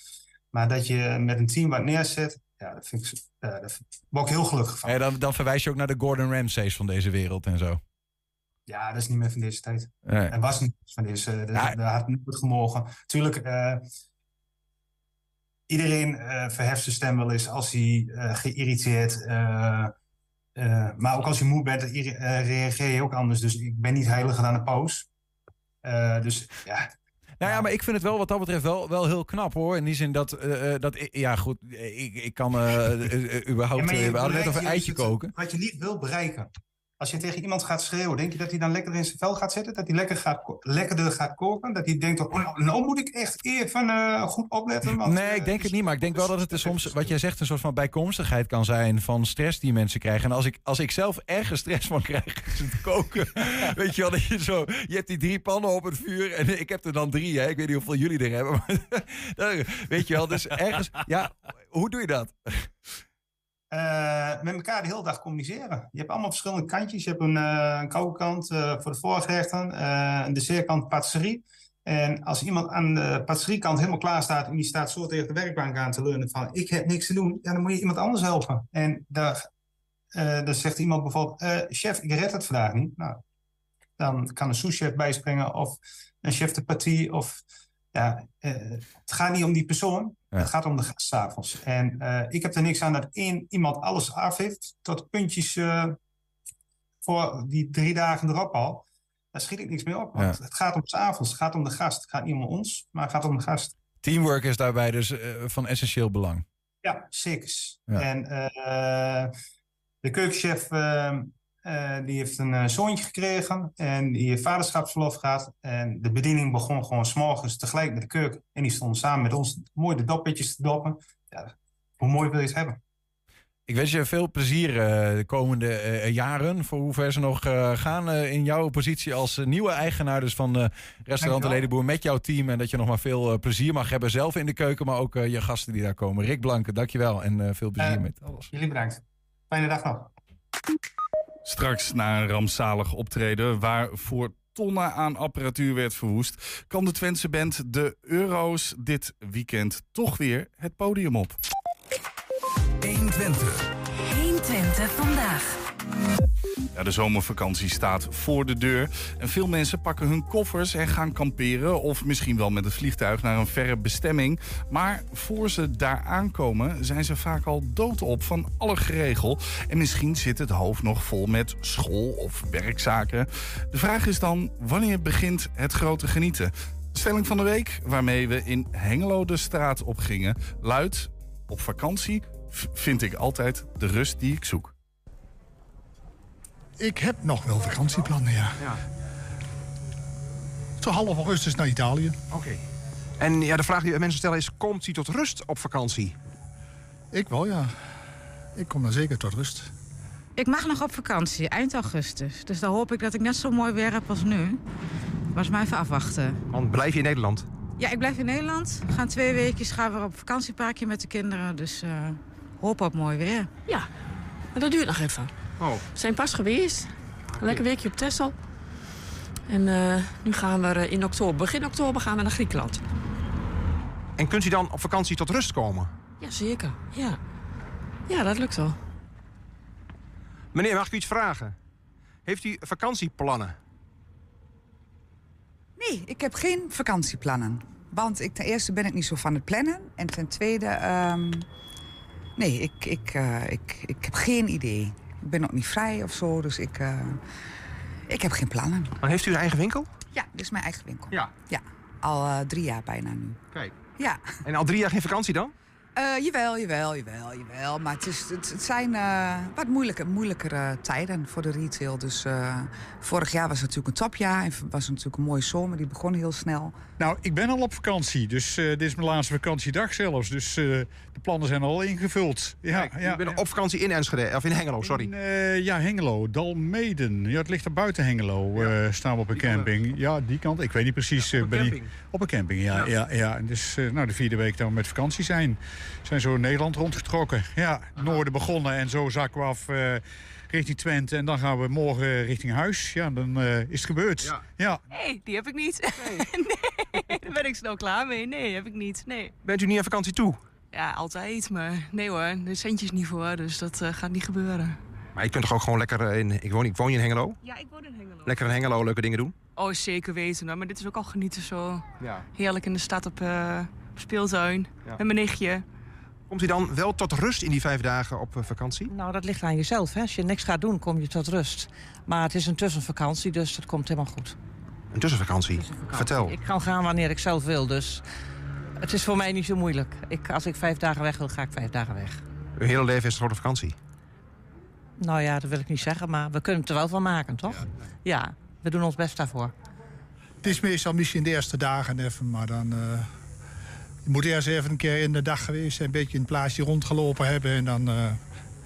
Maar dat je met een team wat neerzet, ja, dat vind ik, ja, daar word ik heel gelukkig van. En dan, dan verwijs je ook naar de Gordon Ramsays van deze wereld en zo. Ja, dat is niet meer van deze tijd. Nee. En was niet van deze. Dat, dat had niet goed gemogen. Tuurlijk, eh, iedereen eh, verheft zijn stem wel eens als hij eh, geïrriteerd. eh, maar ook als je moe bent, reageer je ook anders. Dus ik ben niet heiliger dan een paus. Eh, dus ja, Nou ja, maar ik vind het wel wat dat betreft wel, wel heel knap hoor. In die zin dat, dat ja goed, ik, ik kan eh, überhaupt, Ja, je we hadden net over juist eitje het- koken. Wat je niet wil bereiken. Als je tegen iemand gaat schreeuwen, denk je dat hij dan lekker in zijn vel gaat zitten? Dat hij lekker gaat, lekkerder gaat koken? Dat hij denkt, oh, nou, moet ik echt even eh, goed opletten. Want, Nee, ik denk het niet, maar ik denk wel dat het er soms, wat jij zegt, een soort van bijkomstigheid kan zijn van stress die mensen krijgen. En als ik, als ik zelf ergens stress van krijg, is het koken. weet je wel, dat je zo, je hebt die drie pannen op het vuur en ik heb er dan drie, hè. Ik weet niet hoeveel jullie er hebben, maar weet je wel, dus ergens, ja, hoe doe je dat? Eh, met elkaar de hele dag communiceren. Je hebt allemaal verschillende kantjes. Je hebt een, eh een koude kant eh, voor de voorgerechten, een dessertkant patisserie. En als iemand aan de patisseriekant helemaal klaar staat en die staat zo tegen de werkbank aan te leunen van ik heb niks te doen, ja, dan moet je iemand anders helpen. En daar, dan zegt iemand bijvoorbeeld, chef, ik red het vandaag niet. Nou, dan kan een souschef bijspringen of een chef de partie of ja, eh, het gaat niet om die persoon, het gaat om de gast 's avonds. En eh, ik heb er niks aan dat één iemand alles af heeft, tot puntjes eh, voor die drie dagen erop al. Daar schiet ik niks meer op, want Ja. het gaat om 's avonds, het gaat om de gast. Het gaat niet om ons, maar het gaat om de gast. Teamwork is daarbij dus van essentieel belang. Ja, zeker. Ja. En de keukenchef die heeft een eh, zoontje gekregen en die heeft vaderschapsverlof gehad. En de bediening begon gewoon s'morgens tegelijk met de keuken. En die stonden samen met ons mooi de doppetjes te doppen. Ja, hoe mooi wil je het hebben? Ik wens je veel plezier eh, de komende eh, jaren. Voor hoe ver ze nog eh, gaan eh, in jouw positie als eh, nieuwe eigenaar dus van eh restaurant De. Ledenboer met jouw team. En dat je nog maar veel eh, plezier mag hebben zelf in de keuken, maar ook eh, je gasten die daar komen. Rick Blanke, dankjewel en eh, veel plezier Eh, met alles. Jullie bedankt. Fijne dag nog. Straks na een rampzalig optreden waarvoor tonnen aan apparatuur werd verwoest, kan de Twentse band de Euro's dit weekend toch weer het podium op. 120. 120 vandaag. Ja, de zomervakantie staat voor de deur. En veel mensen pakken hun koffers en gaan kamperen. Of misschien wel met het vliegtuig naar een verre bestemming. Maar voor ze daar aankomen zijn ze vaak al doodop van alle geregel. En misschien zit het hoofd nog vol met school of werkzaken. De vraag is dan, wanneer begint het grote genieten? De stelling van de week, waarmee we in Hengelo de straat op gingen, luidt... Op vakantie vind ik altijd de rust die ik zoek. Ik heb nog wel vakantieplannen, ja. Zo half augustus naar Italië. Oké. En ja, de vraag die mensen stellen is, komt u tot rust op vakantie? Ik wel, ja. Ik kom dan zeker tot rust. Ik mag nog op vakantie, eind augustus. Dus dan hoop ik dat ik net zo mooi weer heb als nu. Maar maar even afwachten. Want blijf je in Nederland? Ja, ik blijf in Nederland. We gaan twee weekjes gaan we op vakantieparkje met de kinderen. Dus eh, hoop op mooi weer. Ja, maar dat duurt nog even. Oh. We zijn pas geweest. Een lekker weekje op Texel. En eh, nu gaan we in oktober, begin oktober gaan we naar Griekenland. En kunt u dan op vakantie tot rust komen? Jazeker, ja. Ja, dat lukt wel. Meneer, mag ik u iets vragen? Heeft u vakantieplannen? Nee, ik heb geen vakantieplannen. Want ik, ten eerste ben ik niet zo van het plannen. En ten tweede, ehm, nee, ik, ik, eh, ik, ik heb geen idee. Ik ben ook niet vrij of zo, dus ik, eh, ik heb geen plannen. Maar heeft u een eigen winkel? Ja, dit is mijn eigen winkel. Ja. Ja, al eh, drie jaar bijna nu. Kijk. Ja. En al drie jaar geen vakantie dan? Eh, jawel, jawel, jawel, jawel. Maar het, is, het, het zijn eh, wat moeilijke, moeilijkere tijden voor de retail. Dus eh, vorig jaar was het natuurlijk een topjaar. En was het natuurlijk een mooie zomer. Die begon heel snel. Nou, ik ben al op vakantie. Dus eh, dit is mijn laatste vakantiedag zelfs. Dus eh, de plannen zijn al ingevuld. Ja, Kijk, ja, bent op vakantie in Enschede, of in Hengelo, sorry. In, eh, ja, Hengelo, Dalmeden. Ja, het ligt er buiten Hengelo. eh, staan we op een camping. Ja, die kant. Ik weet niet precies. Ja, op eh, ben een op een camping, ja. ja. ja, En Dus eh, nou, de vierde week dat we met vakantie zijn. zijn zo Nederland rondgetrokken. Ja, noorden begonnen en zo zakken we af eh, richting Twente. En dan gaan we morgen richting huis. Ja, dan eh, is het gebeurd. Ja. Nee, die heb ik niet. Nee. daar ben ik snel klaar mee. Nee, heb ik niet. Nee. Bent u niet aan vakantie toe? Ja, altijd. Maar nee hoor, de centjes niet voor, dus dat eh, gaat niet gebeuren. Maar je kunt toch ook gewoon lekker eh, in... Ik woon, ik woon je in Hengelo? Ja, ik woon in Hengelo. Lekker in Hengelo leuke dingen doen? Oh, zeker weten hoor. Maar dit is ook al genieten zo. Ja. Heerlijk in de stad op, eh, op speeltuin. Ja. Met mijn nichtje. Komt u dan wel tot rust in die vijf dagen op eh, vakantie? Nou, dat ligt aan jezelf. Hè. Als je niks gaat doen, kom je tot rust. Maar het is een tussenvakantie, dus dat komt helemaal goed. Een tussenvakantie. Vertel. Ik kan gaan wanneer ik zelf wil, dus het is voor mij niet zo moeilijk. Ik, als ik vijf dagen weg wil, ga ik vijf dagen weg. Uw hele leven is een grote vakantie. Nou ja, dat wil ik niet zeggen, maar we kunnen het er wel van maken, toch? Ja, we doen ons best daarvoor. Het is meestal misschien de eerste dagen even, maar dan... eh, je moet eerst even een keer in de dag geweest zijn, een beetje in het plaatsje rondgelopen hebben. En dan, eh,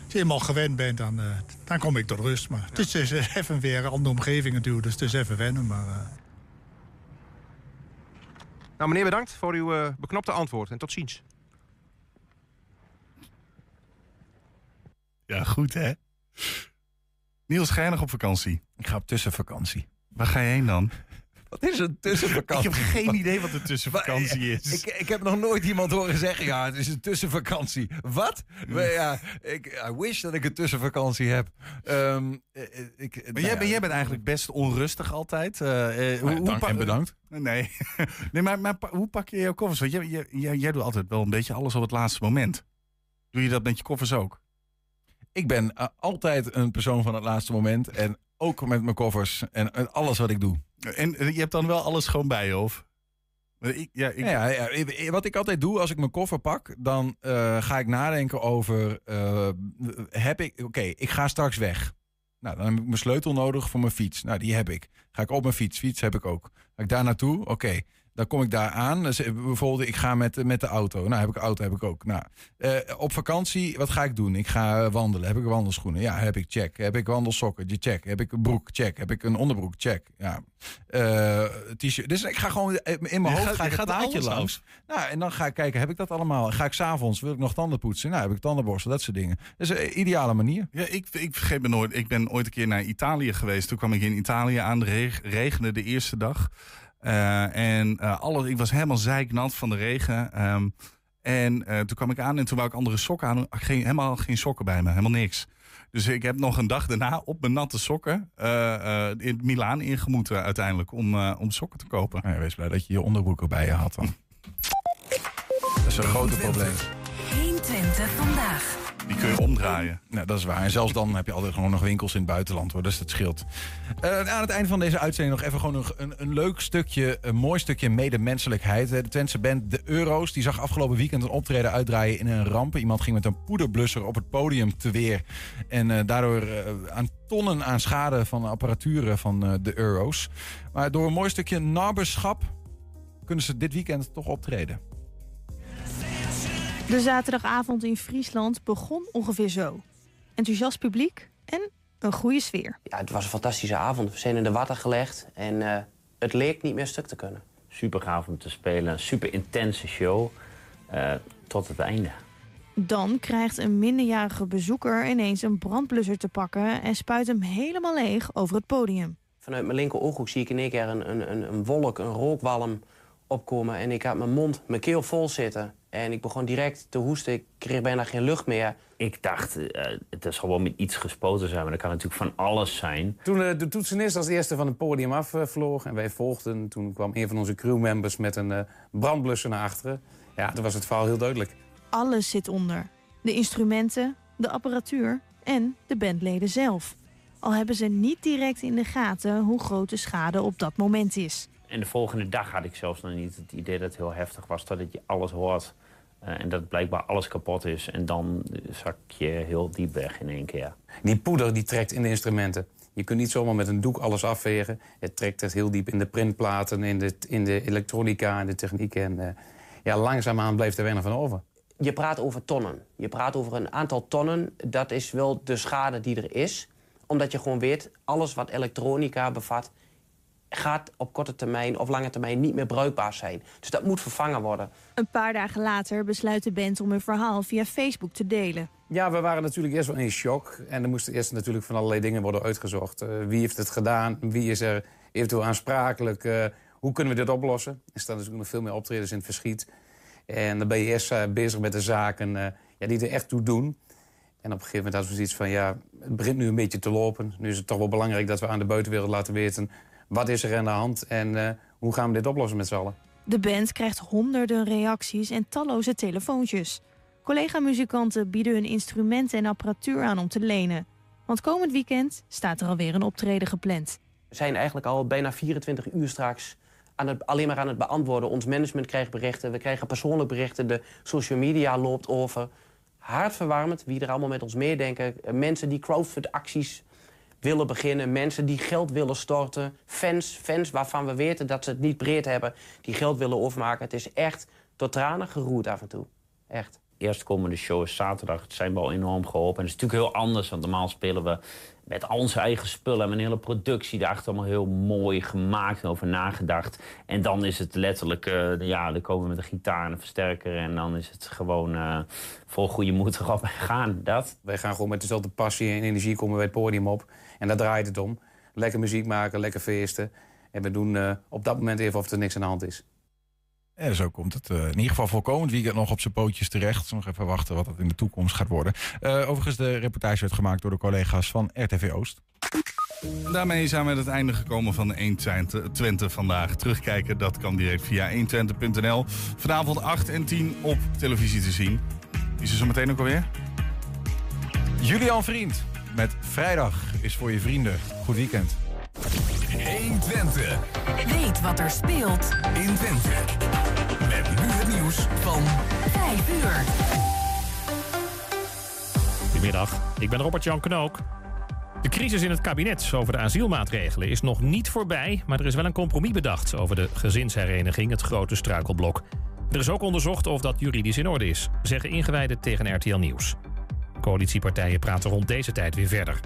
als je eenmaal gewend bent, dan, eh, dan kom ik tot rust. Maar het is dus even weer een andere omgeving natuurlijk, dus het is even wennen. Maar, eh, Nou, meneer, bedankt voor uw eh, beknopte antwoord. En tot ziens. Ja, goed hè? Niels, ga jij nog op vakantie? Ik ga op tussenvakantie. Waar ga je heen dan? Wat is een tussenvakantie? Ik heb geen idee wat een tussenvakantie is. Ik, ik heb nog nooit iemand horen zeggen, ja, het is een tussenvakantie. Wat? Maar ja, ik I wish dat ik een tussenvakantie heb. Ehm, eh, eh, ik, Maar nou jij, ja, ben, jij bent eigenlijk best onrustig altijd. Nou, dank en bedankt. Nee, nee maar, maar hoe pak je jouw koffers? Want jij, jij, jij, jij doet altijd wel een beetje alles op het laatste moment. Doe je dat met je koffers ook? Ik ben altijd een persoon van het laatste moment. En ook met mijn koffers en, en alles wat ik doe. En eh, je hebt dan wel alles gewoon bij je, of? Ik, ja, ik, Ja, ja, ja, wat ik altijd doe als ik mijn koffer pak, dan eh, ga ik nadenken over: eh, heb ik, oké, ik ga straks weg. Nou, dan heb ik mijn sleutel nodig voor mijn fiets. Nou, die heb ik. Ga ik op mijn fiets. Fiets heb ik ook. Ga ik daar naartoe? Oké. Dan kom ik daar aan. Dus, eh, bijvoorbeeld, ik ga met, met de auto. Nou, heb ik auto, heb ik ook. Nou, eh, op vakantie, wat ga ik doen? Ik ga eh, wandelen. Heb ik wandelschoenen? Ja, heb ik. Check. Heb ik wandelsokken? Die check. Heb ik een broek? Check. Heb ik een onderbroek? Check. Ja. T-shirt. Dus ik ga gewoon in mijn Je hoofd gaat- ga ik het plaatje langs. Nou, en dan ga ik kijken, heb ik dat allemaal? Ga ik s'avonds, wil ik nog tanden poetsen? Nou, heb ik tandenborstel, dat soort dingen. Dat is een ideale manier. Ja, ik, ik vergeet me nooit. Ik ben ooit een keer naar Italië geweest. Toen kwam ik in Italië aan. De reg- regende de eerste dag. Eh, en eh, alles, ik was helemaal zeiknat van de regen. Ehm, en eh, toen kwam ik aan en toen wou ik andere sokken aan. Geen, helemaal geen sokken bij me, helemaal niks. Dus ik heb nog een dag daarna op mijn natte sokken eh, eh, in Milaan ingemoeten uiteindelijk om, eh, om sokken te kopen. Nou ja, wees blij dat je je onderbroeken bij je had dan. Dat is een grote probleem. 120 vandaag. Die kun je omdraaien. Nou, dat is waar. En zelfs dan heb je altijd gewoon nog winkels in het buitenland hoor. Dus dat scheelt. Eh, aan het einde van deze uitzending nog even gewoon een, een, leuk stukje, een mooi stukje medemenselijkheid. De Twentse band De Euro's, die zag afgelopen weekend een optreden uitdraaien in een ramp. Iemand ging met een poederblusser op het podium te weer. En eh, daardoor eh, aan tonnen aan schade van apparaturen van De Euro's. Maar door een mooi stukje naberschap kunnen ze dit weekend toch optreden. De zaterdagavond in Friesland begon ongeveer zo. Enthousiast publiek en een goede sfeer. Ja, het was een fantastische avond. We zijn in de watten gelegd en eh, het leek niet meer stuk te kunnen. Super gaaf om te spelen, een super intense show. eh, tot het einde. Dan krijgt een minderjarige bezoeker ineens een brandblusser te pakken... en spuit hem helemaal leeg over het podium. Vanuit mijn linker ooghoek zie ik in één keer een, een, een, een wolk, een rookwalm opkomen. En ik had mijn mond, mijn keel vol zitten. En ik begon direct te hoesten. Ik kreeg bijna geen lucht meer. Ik dacht, eh, het is gewoon met iets gespoten zijn, maar dat kan natuurlijk van alles zijn. Toen eh, de toetsenist als eerste van het podium afvloog en wij volgden... toen kwam een van onze crewmembers met een eh, brandblusser naar achteren. Ja, toen was het verhaal heel duidelijk. Alles zit onder. De instrumenten, de apparatuur en de bandleden zelf. Al hebben ze niet direct in de gaten hoe groot de schade op dat moment is. En de volgende dag had ik zelfs nog niet het idee dat het heel heftig was, totdat je alles hoort. Eh, en dat blijkbaar alles kapot is. En dan zak je heel diep weg in één keer. Die poeder die trekt in de instrumenten. Je kunt niet zomaar met een doek alles afvegen. Het trekt het heel diep in de printplaten, in de, in de elektronica, in de techniek. En eh, ja, langzaamaan blijft er weinig van over. Je praat over tonnen. Je praat over een aantal tonnen. Dat is wel de schade die er is. Omdat je gewoon weet, alles wat elektronica bevat... gaat op korte termijn of lange termijn niet meer bruikbaar zijn. Dus dat moet vervangen worden. Een paar dagen later besluit de band om hun verhaal via Facebook te delen. Ja, we waren natuurlijk eerst wel in shock. En er moesten eerst natuurlijk van allerlei dingen worden uitgezocht. Eh, wie heeft het gedaan? Wie is er eventueel aansprakelijk? Eh, hoe kunnen we dit oplossen? Er staan natuurlijk nog veel meer optredens in het verschiet. En dan ben je eerst eh, bezig met de zaken eh, ja, die er echt toe doen. En op een gegeven moment hadden we zoiets van... ja, het begint nu een beetje te lopen. Nu is het toch wel belangrijk dat we aan de buitenwereld laten weten... wat is er aan de hand en eh, hoe gaan we dit oplossen met z'n allen? De band krijgt honderden reacties en talloze telefoontjes. Collega-muzikanten bieden hun instrumenten en apparatuur aan om te lenen. Want komend weekend staat er alweer een optreden gepland. We zijn eigenlijk al bijna 24 uur straks aan het, alleen maar aan het beantwoorden. Ons management krijgt berichten, we krijgen persoonlijk berichten. De social media loopt over. Hartverwarmend, wie er allemaal met ons meedenken. Eh, Mensen die crowdfund-acties willen beginnen. Mensen die geld willen storten. Fans, fans waarvan we weten dat ze het niet breed hebben. Die geld willen overmaken. Het is echt tot tranen geroerd af en toe. Echt. Eerstkomende show is zaterdag. Het zijn we al enorm geholpen. En het is natuurlijk heel anders, want normaal spelen we met al onze eigen spullen en een hele productie daarachter allemaal heel mooi gemaakt en over nagedacht. En dan is het letterlijk, eh, ja, dan komen we met een gitaar en een versterker en dan is het gewoon eh, vol goede moed erop en gaan. Dat. Wij gaan gewoon met dezelfde passie en energie komen wij het podium op. En daar draait het om. Lekker muziek maken, lekker feesten. En we doen eh, op dat moment even of er niks aan de hand is. En zo komt het eh, in ieder geval voor komend weekend nog op zijn pootjes terecht. Nog even wachten wat het in de toekomst gaat worden. Eh, overigens, de reportage werd gemaakt door de collega's van RTV Oost. Daarmee zijn we aan het einde gekomen van 120 Twente vandaag. Terugkijken, dat kan direct via 120.nl. Vanavond 8 en 10 op televisie te zien. Is er zo meteen ook alweer? Julian Vriend met Vrijdag is voor je vrienden. Goed weekend. 120. Weet wat er speelt in Twente. Met nu het nieuws van 5 uur. Goedemiddag, ik ben Robert-Jan Knook. De crisis in het kabinet over de asielmaatregelen is nog niet voorbij... maar er is wel een compromis bedacht over de gezinshereniging, het grote struikelblok. Er is ook onderzocht of dat juridisch in orde is, zeggen ingewijden tegen RTL Nieuws. Coalitiepartijen praten rond deze tijd weer verder.